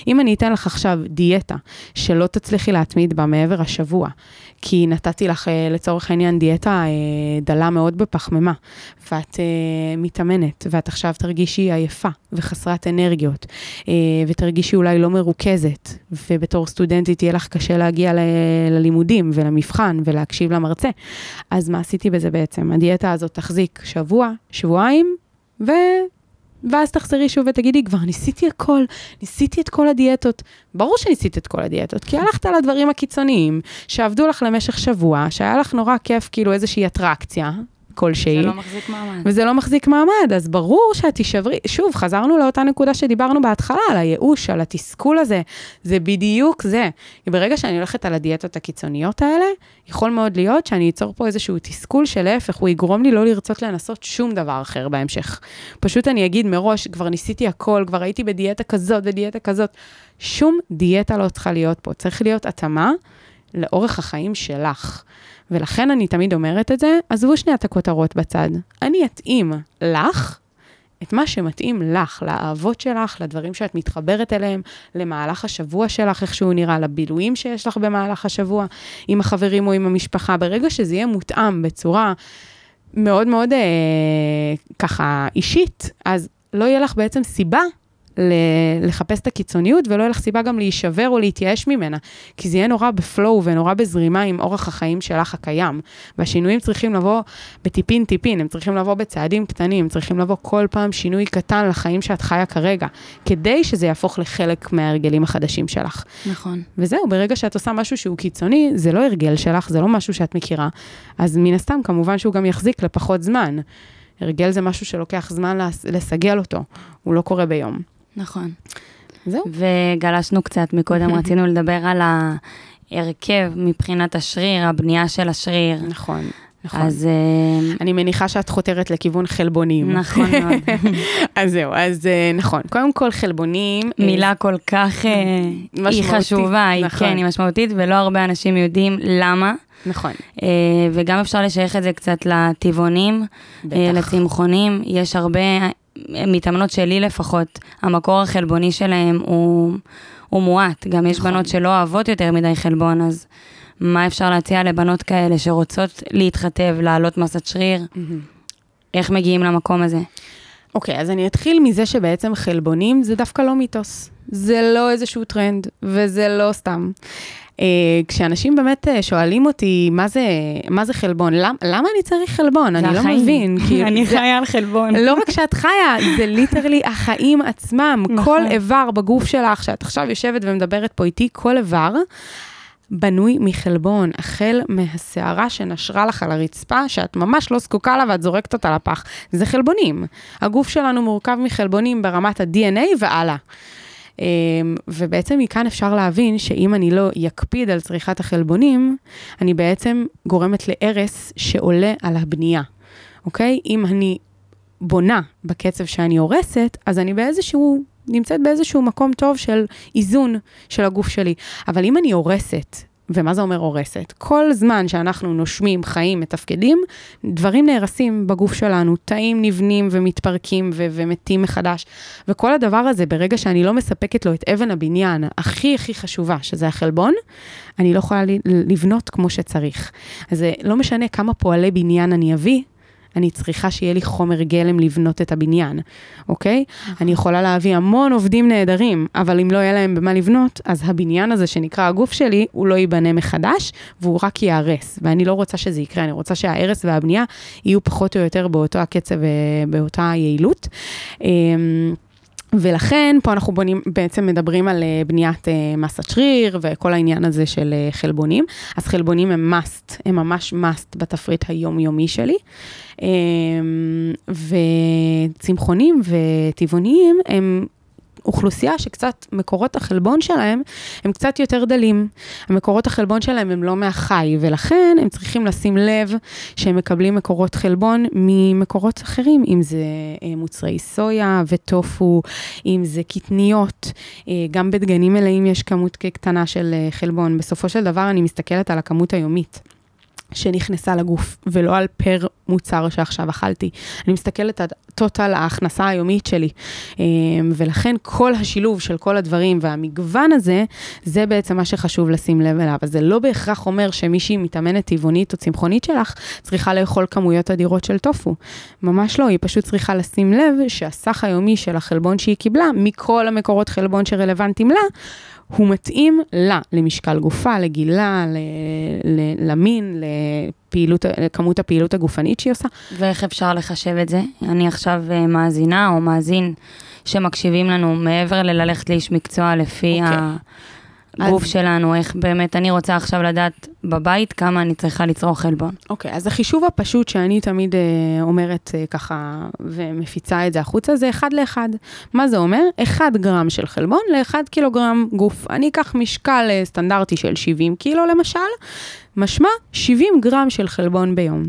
אם אני אתן לך עכשיו דיאטה שלא תצליחי להתמיד בה מעבר השבוע, כי נתתי לך אה, לצורך העניין דיאטה אה, דלה מאוד בפחמימה, ואת אה, מתאמנת, ואת עכשיו תרגישי עייפה וחסרת אנרגיות, ותרגישי אולי לא מרוכזת, ובתור סטודנטית יהיה לך קשה להגיע ל- ללימודים ולמבחן ולהקשיב למרצה. אז מה עשיתי בזה בעצם? הדיאטה הזאת תחזיק שבוע, שבועיים, ו... ואז תחזרי שוב ותגידי, כבר ניסיתי הכל, ניסיתי את כל הדיאטות. ברור שניסית את כל הדיאטות, כי הלכת על הדברים הקיצוניים, שעבדו לך למשך שבוע, שהיה לך נורא כיף, כאילו איזושהי אטרקציה כלשהי. זה לא מחזיק מעמד. וזה לא מחזיק מעמד, אז ברור שאת תישברי, שוב, חזרנו לאותה נקודה שדיברנו בהתחלה, על הייאוש, על התסכול הזה, זה בדיוק זה. ברגע שאני הולכת על הדיאטות הקיצוניות האלה, יכול מאוד להיות שאני אצור פה איזשהו תסכול שלהפך, הוא יגרום לי לא לרצות לנסות שום דבר אחר בהמשך. פשוט אני אגיד מראש, כבר ניסיתי הכל, כבר הייתי בדיאטה כזאת ודיאטה כזאת. שום דיאטה לא צריכה להיות פה, צריך להיות התאמה לאורך החיים שלך. ולכן אני תמיד אומרת את זה, עזבו שנייה את הכותרות בצד. אני אתאים לך את מה שמתאים לך, לאהבות שלך, לדברים שאת מתחברת אליהם, למהלך השבוע שלך, איך שהוא נראה, לבילויים שיש לך במהלך השבוע, עם החברים או עם המשפחה. ברגע שזה יהיה מותאם בצורה מאוד מאוד אה, ככה אישית, אז לא יהיה לך בעצם סיבה לחפש את הקיצוניות, ולא יהיה לך סיבה גם להישבר או להתייאש ממנה, כי זה יהיה נורא בפלואו ונורא בזרימה עם אורח החיים שלך הקיים. והשינויים צריכים לבוא בטיפין-טיפין, הם צריכים לבוא בצעדים קטנים, הם צריכים לבוא כל פעם שינוי קטן לחיים שאת חיה כרגע, כדי שזה יהפוך לחלק מההרגלים החדשים שלך. נכון. וזהו, ברגע שאת עושה משהו שהוא קיצוני, זה לא הרגל שלך, זה לא משהו שאת מכירה, אז מן הסתם, כמובן שהוא גם יחזיק לפחות זמן. הרגל זה משהו שלוקח זמן לס- לסגל אותו, הוא לא קורה ביום. נכון. זהו. וגלשנו קצת מקודם, רצינו לדבר על ההרכב מבחינת השריר, הבנייה של השריר. נכון, נכון. אז אה, אני מניחה שאת חותרת לכיוון חלבונים. נכון מאוד. אז זהו, אז אה, נכון. קודם כל, חלבונים... אה, מילה כל כך, אה, היא משמעותית, חשובה, היא נכון. כן, היא משמעותית, ולא הרבה אנשים יודעים למה. נכון, וגם אפשר לשייך את זה קצת לטבעונים, בטח. לצמחונים. יש הרבה מתאמנות שלי לפחות, המקור החלבוני שלהם הוא, הוא מועט. גם יש נכון. בנות שלא אוהבות יותר מדי חלבון, אז מה אפשר להציע לבנות כאלה שרוצות להתחתב, להעלות מסת שריר? איך מגיעים למקום הזה? אוקיי, אז אני אתחיל מזה שבעצם חלבונים זה דווקא לא מיתוס. זה לא איזשהו טרנד, וזה לא סתם. Uh, כשאנשים באמת uh, שואלים אותי, מה זה, מה זה חלבון? למ, למה אני צריך חלבון? אני לא החיים. מבין. כאילו, אני זה- חיה על חלבון. לא רק שאת חיה, זה ליטרלי החיים עצמם. נכון. כל איבר בגוף שלך, שאת עכשיו יושבת ומדברת פה איתי, כל איבר בנוי מחלבון, החל מהסערה שנשרה לך על הרצפה, שאת ממש לא זקוקה לה ואת זורקת אותה לפח. זה חלבונים. הגוף שלנו מורכב מחלבונים ברמת ה-DNA והלאה. אמ, ובעצם מכאן אפשר להבין שאם אני לא יקפיד על צריכת החלבונים, אני בעצם גורמת להרס שעולה על הבנייה, אוקיי? אם אני בונה בקצב שאני הורסת, אז אני באיזשהו, נמצאת באיזשהו מקום טוב של איזון של הגוף שלי. אבל אם אני הורסת, ומה זה אומר הורסת? כל זמן שאנחנו נושמים, חיים, מתפקדים, דברים נהרסים בגוף שלנו, תאים נבנים ומתפרקים ו- ומתים מחדש. וכל הדבר הזה, ברגע שאני לא מספקת לו את אבן הבניין הכי הכי חשובה, שזה החלבון, אני לא יכולה לבנות כמו שצריך. אז זה לא משנה כמה פועלי בניין אני אביא, אני צריכה שיהיה לי חומר גלם לבנות את הבניין, אוקיי? אני יכולה להביא המון עובדים נהדרים, אבל אם לא יהיה להם במה לבנות, אז הבניין הזה שנקרא הגוף שלי, הוא לא ייבנה מחדש, והוא רק ייהרס. ואני לא רוצה שזה יקרה, אני רוצה שההרס והבנייה יהיו פחות או יותר באותו הקצב ובאותה יעילות. אמ, ולכן פה אנחנו בונים, בעצם מדברים על אה, בניית אה, מסת שריר וכל העניין הזה של אה, חלבונים. אז חלבונים הם must, הם ממש must בתפריט היומיומי שלי. אה, וצמחונים וטבעוניים הם אוכלוסייה שקצת מקורות החלבון שלהם הם קצת יותר דלים. המקורות החלבון שלהם הם לא מהחי, ולכן הם צריכים לשים לב שהם מקבלים מקורות חלבון ממקורות אחרים, אם זה אה, מוצרי סויה וטופו, אם זה קטניות, אה, גם בדגנים מלאים יש כמות קטנה של אה, חלבון. בסופו של דבר אני מסתכלת על הכמות היומית. שנכנסה לגוף, ולא על פר מוצר שעכשיו אכלתי. אני מסתכלת על טוטל ההכנסה היומית שלי, אמ, ולכן כל השילוב של כל הדברים והמגוון הזה, זה בעצם מה שחשוב לשים לב אליו. אז זה לא בהכרח אומר שמישהי מתאמנת טבעונית או צמחונית שלך, צריכה לאכול כמויות אדירות של טופו. ממש לא, היא פשוט צריכה לשים לב שהסך היומי של החלבון שהיא קיבלה, מכל המקורות חלבון שרלוונטיים לה, הוא מתאים לה, למשקל גופה, לגילה, ל, ל, למין, לפעילות, לכמות הפעילות הגופנית שהיא עושה. ואיך אפשר לחשב את זה? אני עכשיו אה, מאזינה או מאזין שמקשיבים לנו מעבר לללכת לאיש מקצוע לפי okay. אוקיי. הגוף שלנו, איך באמת, אני רוצה עכשיו לדעת בבית כמה אני צריכה לצרוך חלבון. אוקיי, אז החישוב הפשוט שאני תמיד אה, אומרת אה, ככה ומפיצה את זה החוצה, זה אחד לאחד. מה זה אומר? אחד גרם של חלבון לאחד קילוגרם גוף. אני אקח משקל אה, סטנדרטי של 70 קילו למשל, משמע 70 גרם של חלבון ביום.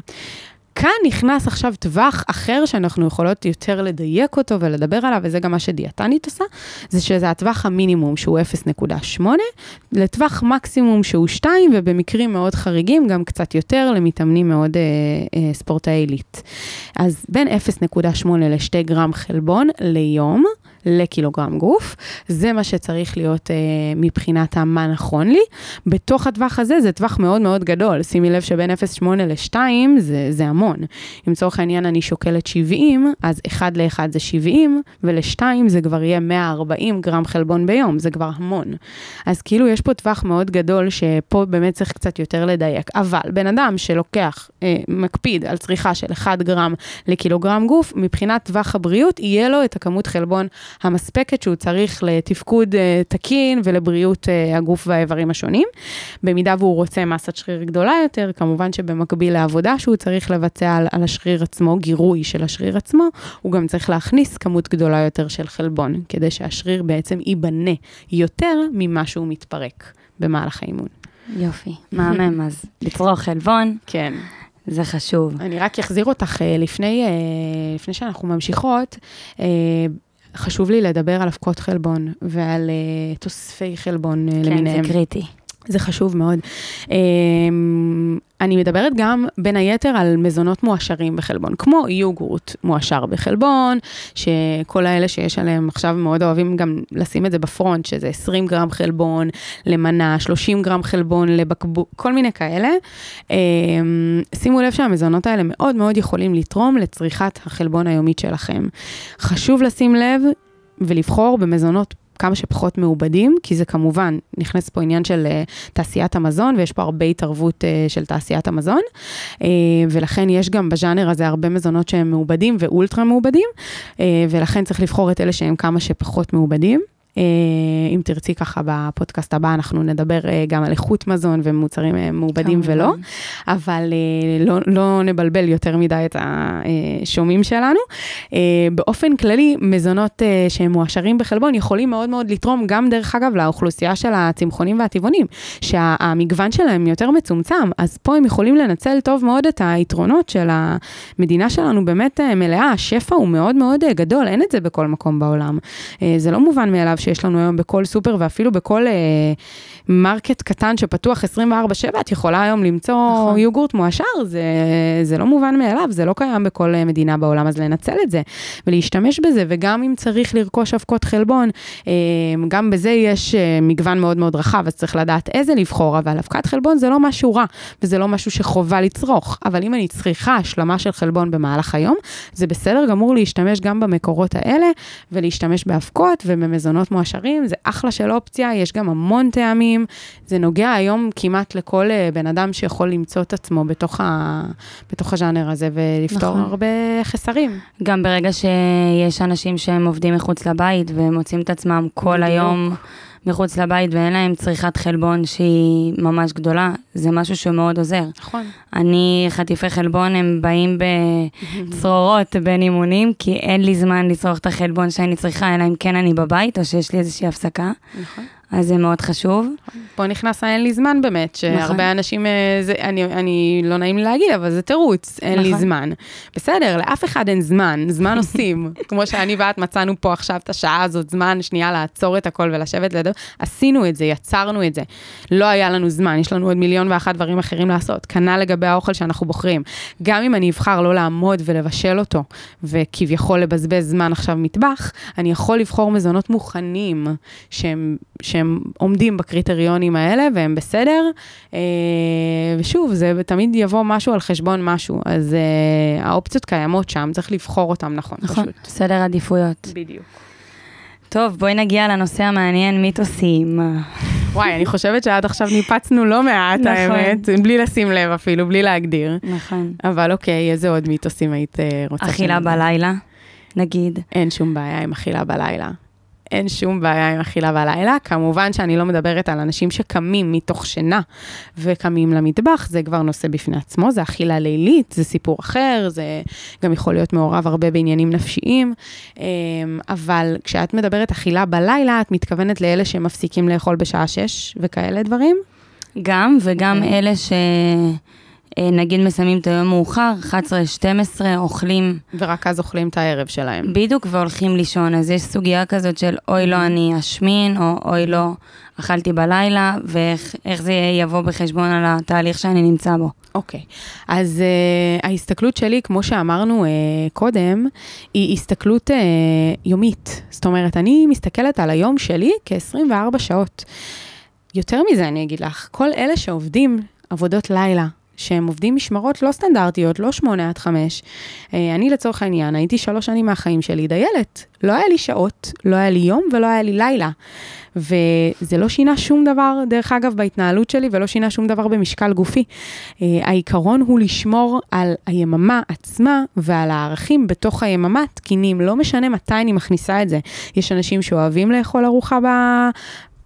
כאן נכנס עכשיו טווח אחר שאנחנו יכולות יותר לדייק אותו ולדבר עליו, וזה גם מה שדיאטנית עושה, זה שזה הטווח המינימום שהוא 0.8, לטווח מקסימום שהוא 2, ובמקרים מאוד חריגים גם קצת יותר למתאמנים מאוד אה, אה, ספורטאי עילית. אז בין 0.8 ל-2 גרם חלבון ליום. לקילוגרם גוף, זה מה שצריך להיות אה, מבחינת מה נכון לי. בתוך הטווח הזה זה טווח מאוד מאוד גדול, שימי לב שבין 0.8 ל-2 זה, זה המון. אם לצורך העניין אני שוקלת 70, אז 1 ל-1 זה 70, ול-2 זה כבר יהיה 140 גרם חלבון ביום, זה כבר המון. אז כאילו יש פה טווח מאוד גדול שפה באמת צריך קצת יותר לדייק. אבל בן אדם שלוקח, אה, מקפיד על צריכה של 1 גרם לקילוגרם גוף, מבחינת טווח הבריאות, יהיה לו את הכמות חלבון המספקת שהוא צריך לתפקוד אה, תקין ולבריאות אה, הגוף והאיברים השונים. במידה והוא רוצה מסת שריר גדולה יותר, כמובן שבמקביל לעבודה שהוא צריך לבצע על, על השריר עצמו, גירוי של השריר עצמו, הוא גם צריך להכניס כמות גדולה יותר של חלבון, כדי שהשריר בעצם ייבנה יותר ממה שהוא מתפרק במהלך האימון. יופי, מהמם, אז לצרוך חלבון, כן. זה חשוב. אני רק אחזיר אותך אה, לפני, לפני שאנחנו ממשיכות. אה, חשוב לי לדבר על אבקות חלבון ועל אה, תוספי חלבון אה, כן, למיניהם. זה קריטי. זה חשוב מאוד. אמ, אני מדברת גם בין היתר על מזונות מועשרים בחלבון, כמו יוגורט מועשר בחלבון, שכל האלה שיש עליהם עכשיו מאוד אוהבים גם לשים את זה בפרונט, שזה 20 גרם חלבון למנה, 30 גרם חלבון לבקבוק, כל מיני כאלה. אמ, שימו לב שהמזונות האלה מאוד מאוד יכולים לתרום לצריכת החלבון היומית שלכם. חשוב לשים לב ולבחור במזונות כמה שפחות מעובדים, כי זה כמובן, נכנס פה עניין של uh, תעשיית המזון, ויש פה הרבה התערבות uh, של תעשיית המזון, uh, ולכן יש גם בז'אנר הזה הרבה מזונות שהם מעובדים ואולטרה מעובדים, uh, ולכן צריך לבחור את אלה שהם כמה שפחות מעובדים. Uh, אם תרצי ככה בפודקאסט הבא, אנחנו נדבר uh, גם על איכות מזון ומוצרים uh, מעובדים. ולא, אבל לא, לא נבלבל יותר מדי את השומעים שלנו. באופן כללי, מזונות שהם מועשרים בחלבון יכולים מאוד מאוד לתרום גם, דרך אגב, לאוכלוסייה של הצמחונים והטבעונים, שהמגוון שלהם יותר מצומצם, אז פה הם יכולים לנצל טוב מאוד את היתרונות של המדינה שלנו, באמת מלאה, השפע הוא מאוד מאוד גדול, אין את זה בכל מקום בעולם. זה לא מובן מאליו שיש לנו היום בכל סופר ואפילו בכל אה, מרקט קטן שפתוח 24/7, את יכולה היום למצוא נכון. יוגורט מועשר, זה, זה לא מובן מאליו, זה לא קיים בכל אה, מדינה בעולם, אז לנצל את זה ולהשתמש בזה, וגם אם צריך לרכוש אבקות חלבון, אה, גם בזה יש אה, מגוון מאוד מאוד רחב, אז צריך לדעת איזה לבחור, אבל אבקת חלבון זה לא משהו רע, וזה לא משהו שחובה לצרוך, אבל אם אני צריכה השלמה של חלבון במהלך היום, זה בסדר גמור להשתמש גם במקורות האלה, ולהשתמש באבקות ובמזונות מועשרים, זה אחלה של אופציה, יש גם המון טעמים. זה נוגע היום כמעט לכל אה, בן אדם שיכול למצוא את עצמו בתוך, ה, בתוך הז'אנר הזה ולפתור נכון. הרבה חסרים. גם ברגע שיש אנשים שהם עובדים מחוץ לבית והם מוצאים את עצמם כל בדיוק. היום מחוץ לבית ואין להם צריכת חלבון שהיא ממש גדולה, זה משהו שמאוד עוזר. נכון. אני, חטיפי חלבון, הם באים בצרורות בין אימונים, כי אין לי זמן לצרוך את החלבון שאני צריכה, אלא אם כן אני בבית, או שיש לי איזושהי הפסקה, נכון. אז זה מאוד חשוב. פה נכנס האין לי זמן באמת, נכון. שהרבה אנשים, אה, זה, אני, אני, לא נעים לי להגיד, אבל זה תירוץ, אין לי נכון. זמן. בסדר, לאף אחד אין זמן, זמן עושים. כמו שאני ואת מצאנו פה עכשיו את השעה הזאת, זמן שנייה לעצור את הכל ולשבת לידו, עשינו את זה, יצרנו את זה. לא היה לנו זמן, יש לנו עוד מיליון ואחת דברים אחרים לעשות. כנ"ל לגבי האוכל שאנחנו בוחרים. גם אם אני אבחר לא לעמוד ולבשל אותו, וכביכול לבזבז זמן עכשיו מטבח, אני יכול לבחור מזונות מוכנים, שהם, שהם עומדים בקריטריונים האלה, והם בסדר. אה, ושוב, זה תמיד יבוא משהו על חשבון משהו, אז אה, האופציות קיימות שם, צריך לבחור אותם נכון, נכון, פשוט. סדר עדיפויות. בדיוק. טוב, בואי נגיע לנושא המעניין, מיתוסים. וואי, אני חושבת שעד עכשיו ניפצנו לא מעט, נכון. האמת, בלי לשים לב אפילו, בלי להגדיר. נכון. אבל אוקיי, איזה עוד מיתוסים היית אה, רוצה? אכילה? בלילה, נגיד. אין שום בעיה עם אכילה בלילה. אין שום בעיה עם אכילה בלילה. כמובן שאני לא מדברת על אנשים שקמים מתוך שינה וקמים למטבח, זה כבר נושא בפני עצמו, זה אכילה לילית, זה סיפור אחר, זה גם יכול להיות מעורב הרבה בעניינים נפשיים. אמ, אבל כשאת מדברת אכילה בלילה, את מתכוונת לאלה שמפסיקים לאכול בשעה 6 וכאלה דברים? גם, וגם אוקיי. אלה ש... אה, נגיד מסיימים את היום מאוחר, 11-12, אוכלים ורק אז אוכלים את הערב שלהם. בדיוק והולכים לישון. אז יש סוגיה כזאת של אוי לא אני אשמין, או אוי לא אכלתי בלילה, ואיך איך זה יבוא בחשבון על התהליך שאני נמצא בו. אוקיי, אז uh, ההסתכלות שלי, כמו שאמרנו uh, קודם, היא הסתכלות uh, יומית. זאת אומרת, אני מסתכלת על היום שלי כ-24 שעות. יותר מזה אני אגיד לך, כל אלה שעובדים עבודות לילה, שהם עובדים משמרות לא סטנדרטיות, לא שמונה עד חמש. אה, אני לצורך העניין, הייתי שלוש שנים מהחיים שלי דיילת. לא היה לי שעות, לא היה לי יום ולא היה לי לילה. וזה לא שינה שום דבר, דרך אגב, בהתנהלות שלי, ולא שינה שום דבר במשקל גופי. אה, העיקרון הוא לשמור על היממה עצמה ועל הערכים בתוך היממה תקינים, לא משנה מתי אני מכניסה את זה. יש אנשים שאוהבים לאכול ארוחה.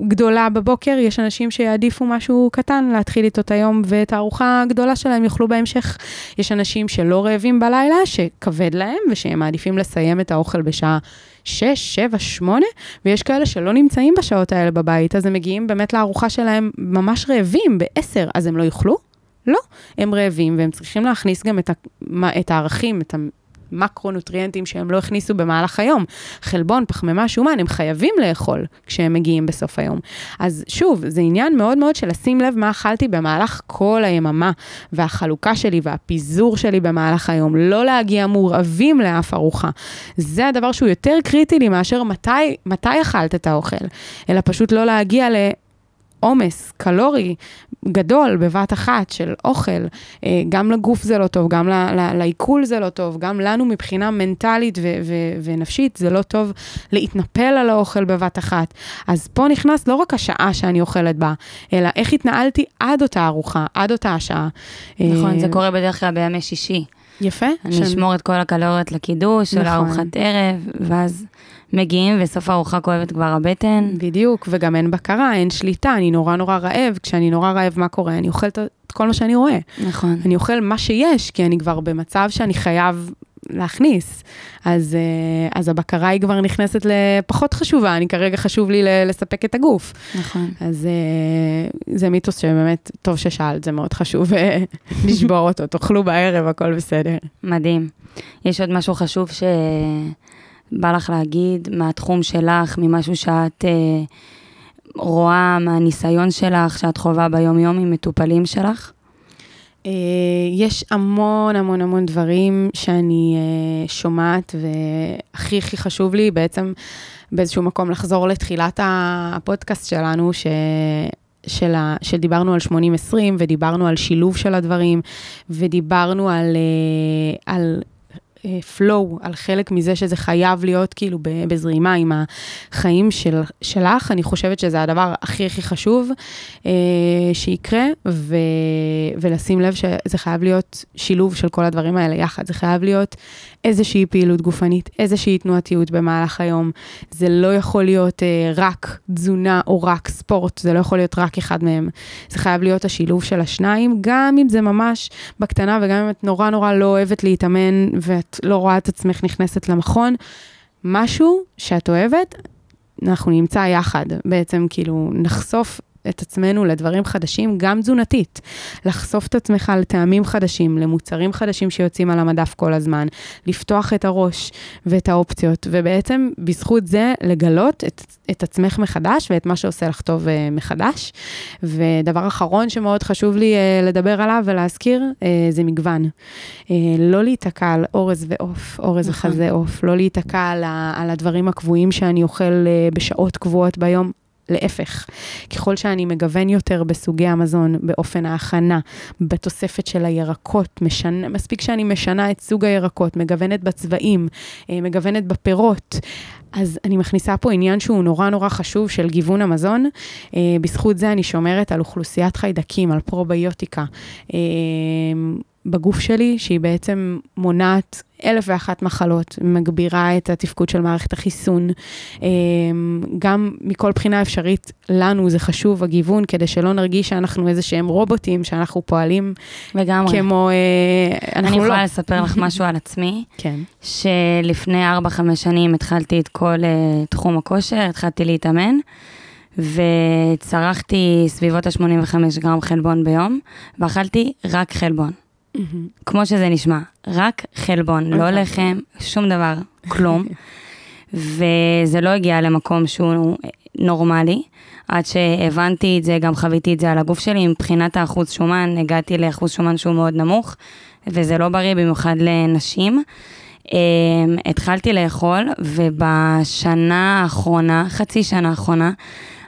גדולה בבוקר, יש אנשים שיעדיפו משהו קטן להתחיל איתו את היום, ואת הארוחה הגדולה שלהם יאכלו בהמשך. יש אנשים שלא רעבים בלילה, שכבד להם, ושהם מעדיפים לסיים את האוכל בשעה 6, 7, 8, ויש כאלה שלא נמצאים בשעות האלה בבית, אז הם מגיעים באמת לארוחה שלהם ממש רעבים, ב-10, אז הם לא יאכלו? לא, הם רעבים, והם צריכים להכניס גם את, ה- את הערכים, את המקרונוטריאנטים שהם לא הכניסו במהלך היום. חלבון, פחמימה, שומן, הם חייבים לאכול כשהם מגיעים בסוף היום. אז שוב, זה עניין מאוד מאוד של לשים לב מה אכלתי במהלך כל היממה, והחלוקה שלי והפיזור שלי במהלך היום, לא להגיע מורעבים לאף ארוחה. זה הדבר שהוא יותר קריטי לי מאשר מתי, מתי אכלת את האוכל, אלא פשוט לא להגיע ל... עומס קלורי גדול בבת אחת של אוכל, אה, גם לגוף זה לא טוב, גם לעיכול זה לא טוב, גם לנו מבחינה מנטלית ו- ו- ונפשית זה לא טוב להתנפל על האוכל בבת אחת. אז פה נכנס לא רק השעה שאני אוכלת בה, אלא איך התנהלתי עד אותה ארוחה, עד אותה השעה. נכון, אה, זה קורה בדרך כלל בימי שישי. יפה. אני שאני- אשמור את כל הקלוריות לקידוש, נכון. ארוחת ערב, ואז מגיעים, וסוף הארוחה כואבת כבר הבטן. בדיוק, וגם אין בקרה, אין שליטה, אני נורא נורא רעב, כשאני נורא רעב, מה קורה? אני אוכלת את כל מה שאני רואה. נכון. אני אוכל מה שיש, כי אני כבר במצב שאני חייב להכניס. אז, אה, אז הבקרה היא כבר נכנסת לפחות חשובה, אני כרגע חשוב לי לספק את הגוף. נכון. אז אה, זה מיתוס שבאמת, טוב ששאלת, זה מאוד חשוב אה, לשבור אותו, תאכלו בערב, הכל בסדר. מדהים. יש עוד משהו חשוב שבא לך להגיד מהתחום שלך, ממשהו שאת אה, רואה, מהניסיון שלך, שאת חווה ביום-יום עם מטופלים שלך? אה, יש המון המון המון דברים שאני אה, שומעת, והכי הכי חשוב לי בעצם באיזשהו מקום לחזור לתחילת הפודקאסט שלנו, ש... של ה, שדיברנו על 80-20 ודיברנו על שילוב של הדברים ודיברנו על, אה, על flow, על חלק מזה שזה חייב להיות כאילו בזרימה עם החיים של, שלך. אני חושבת שזה הדבר הכי הכי חשוב אה, שיקרה, ו, ולשים לב שזה חייב להיות שילוב של כל הדברים האלה יחד. זה חייב להיות איזושהי פעילות גופנית, איזושהי תנועתיות במהלך היום. זה לא יכול להיות אה, רק תזונה או רק ספורט, זה לא יכול להיות רק אחד מהם. זה חייב להיות השילוב של השניים, גם אם זה ממש בקטנה וגם אם את נורא נורא לא אוהבת להתאמן ואת לא רואה את עצמך נכנסת למכון. משהו שאת אוהבת, אנחנו נמצא יחד, בעצם כאילו נחשוף את עצמנו לדברים חדשים, גם תזונתית. לחשוף את עצמך לטעמים חדשים, למוצרים חדשים שיוצאים על המדף כל הזמן, לפתוח את הראש ואת האופציות, ובעצם בזכות זה לגלות את, את עצמך מחדש ואת מה שעושה לך טוב uh, מחדש. ודבר אחרון שמאוד חשוב לי uh, לדבר עליו ולהזכיר, uh, זה מגוון. Uh, לא להיתקע על אורז ועוף, אורז נכון. וחזה עוף, לא להיתקע על, על הדברים הקבועים שאני אוכל uh, בשעות קבועות ביום. להפך, ככל שאני מגוון יותר בסוגי המזון, באופן ההכנה, בתוספת של הירקות, משנה, מספיק שאני משנה את סוג הירקות, מגוונת בצבעים, אה, מגוונת בפירות, אז אני מכניסה פה עניין שהוא נורא נורא חשוב של גיוון המזון. אה, בזכות זה אני שומרת על אוכלוסיית חיידקים, על פרוביוטיקה. אה, בגוף שלי, שהיא בעצם מונעת אלף ואחת מחלות, מגבירה את התפקוד של מערכת החיסון. אמ, גם מכל בחינה אפשרית, לנו זה חשוב, הגיוון, כדי שלא נרגיש שאנחנו איזה שהם רובוטים, שאנחנו פועלים לגמרי. כמו... אה, אני יכולה לא. לספר לך משהו על עצמי. כן. שלפני 4-5 שנים התחלתי את כל uh, תחום הכושר, התחלתי להתאמן. וצרכתי סביבות ה-85 גרם חלבון ביום, ואכלתי רק חלבון. כמו שזה נשמע, רק חלבון, לא אוקיי. לחם, שום דבר, כלום. וזה לא הגיע למקום שהוא נורמלי. עד שהבנתי את זה, גם חוויתי את זה על הגוף שלי, מבחינת האחוז שומן, הגעתי לאחוז שומן שהוא מאוד נמוך, וזה לא בריא במיוחד לנשים. Um, התחלתי לאכול, ובשנה האחרונה, חצי שנה האחרונה,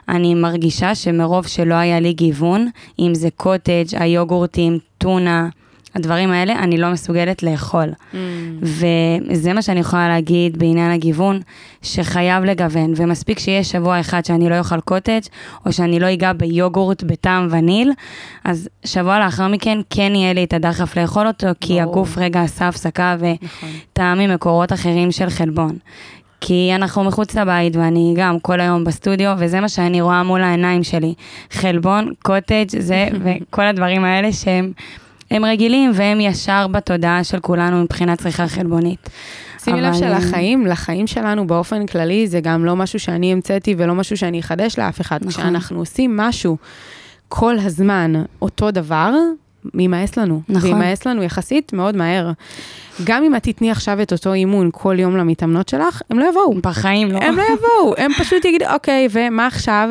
אני מרגישה שמרוב שלא היה לי גיוון, אם זה קוטג', היוגורטים, טונה, הדברים האלה אני לא מסוגלת לאכול. Mm. וזה מה שאני יכולה להגיד בעניין הגיוון, שחייב לגוון, ומספיק שיש שבוע אחד שאני לא אוכל קוטג', או שאני לא אגע ביוגורט בטעם וניל, אז שבוע לאחר מכן כן יהיה לי את הדחף לאכול אותו, כי ברור. הגוף רגע עשה הפסקה וטעם נכון. ממקורות אחרים של חלבון. כי אנחנו מחוץ לבית, ואני גם כל היום בסטודיו, וזה מה שאני רואה מול העיניים שלי. חלבון, קוטג', זה, וכל הדברים האלה שהם... הם רגילים והם ישר בתודעה של כולנו מבחינת צריכה חלבונית. שימי לב שלחיים, לחיים שלנו באופן כללי, זה גם לא משהו שאני המצאתי ולא משהו שאני אחדש לאף אחד. נכון. כשאנחנו עושים משהו כל הזמן אותו דבר, יימאס לנו. נכון. ויימאס לנו יחסית מאוד מהר. גם אם את תתני עכשיו את אותו אימון כל יום למתאמנות שלך, הם לא יבואו. בחיים לא. הם לא יבואו, הם פשוט יגידו, אוקיי, ומה עכשיו?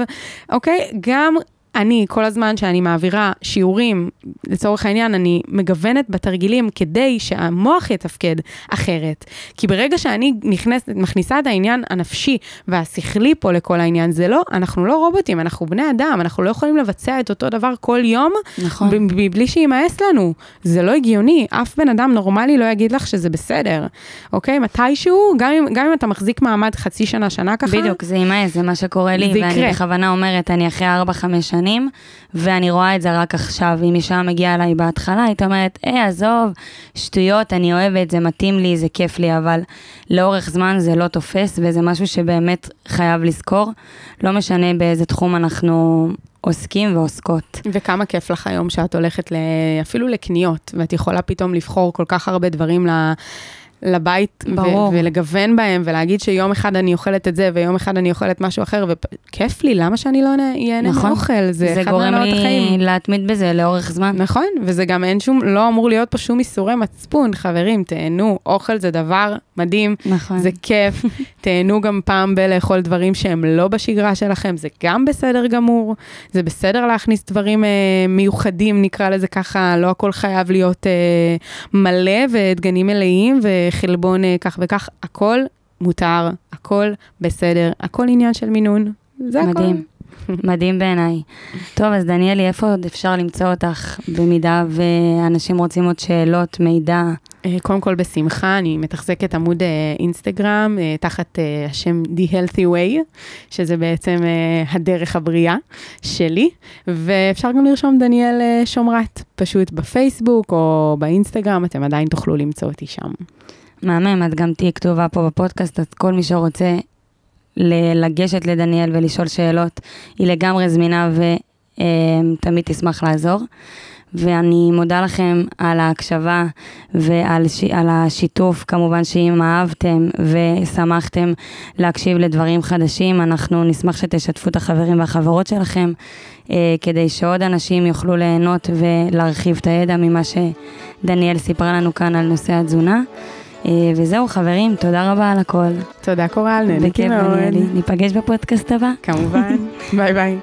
אוקיי, גם אני, כל הזמן שאני מעבירה שיעורים, לצורך העניין, אני מגוונת בתרגילים כדי שהמוח יתפקד אחרת. כי ברגע שאני נכנסת, מכניסה את העניין הנפשי והשכלי פה לכל העניין, זה לא, אנחנו לא רובוטים, אנחנו בני אדם, אנחנו לא יכולים לבצע את אותו דבר כל יום, נכון. בלי שימאס לנו. זה לא הגיוני, אף בן אדם נורמלי לא יגיד לך שזה בסדר, אוקיי? מתישהו, גם אם, גם אם אתה מחזיק מעמד חצי שנה, שנה ככה, בדיוק, זה ימאס, זה מה שקורה לי, ואני יקרה. בכוונה אומרת, אני אחרי 4-5 שנים. שנים, ואני רואה את זה רק עכשיו. אם אישה מגיעה אליי בהתחלה, היית אומרת, היי, עזוב, שטויות, אני אוהבת, זה מתאים לי, זה כיף לי, אבל לאורך זמן זה לא תופס, וזה משהו שבאמת חייב לזכור. לא משנה באיזה תחום אנחנו עוסקים ועוסקות. וכמה כיף לך היום שאת הולכת אפילו לקניות, ואת יכולה פתאום לבחור כל כך הרבה דברים ל... לבית ו- ולגוון בהם ולהגיד שיום אחד אני אוכלת את זה ויום אחד אני אוכלת משהו אחר וכיף לי, למה שאני לא אהנה נכון. מאוכל? זה, זה גורם לי החיים. להתמיד בזה לאורך זמן. נכון, וזה גם אין שום, לא אמור להיות פה שום איסורי מצפון, חברים, תהנו, אוכל זה דבר מדהים, נכון. זה כיף, תהנו גם פעם בלאכול דברים שהם לא בשגרה שלכם, זה גם בסדר גמור, זה בסדר להכניס דברים אה, מיוחדים, נקרא לזה ככה, לא הכל חייב להיות אה, מלא ודגנים מלאים וחלבון אה, כך וכך, הכל מותר, הכל בסדר, הכל עניין של מינון, זה הכל. מדהים. מדהים בעיניי. טוב, אז דניאלי, איפה עוד אפשר למצוא אותך במידה ואנשים רוצים עוד שאלות, מידע? אה, קודם כל בשמחה, אני מתחזקת עמוד אה, אינסטגרם תחת השם The Healthy Way, שזה בעצם הדרך הבריאה שלי, ואפשר גם לרשום דניאל שומרת, פשוט בפייסבוק או באינסטגרם, אתם עדיין תוכלו למצוא אותי שם. מהמם, את גם תהיי כתובה פה בפודקאסט, אז כל מי שרוצה לגשת לדניאל ולשאול שאלות, היא לגמרי זמינה ותמיד תשמח לעזור. ואני מודה לכם על ההקשבה ועל ש... השיתוף, כמובן שאם אהבתם ושמחתם להקשיב לדברים חדשים, אנחנו נשמח שתשתפו את החברים והחברות שלכם, אה, כדי שעוד אנשים יוכלו ליהנות ולהרחיב את הידע ממה שדניאל סיפרה לנו כאן על נושא התזונה. אה, וזהו חברים, תודה רבה על הכל. תודה קורל, נהניתי מאוד. ניפגש בפודקאסט הבא. כמובן, ביי ביי.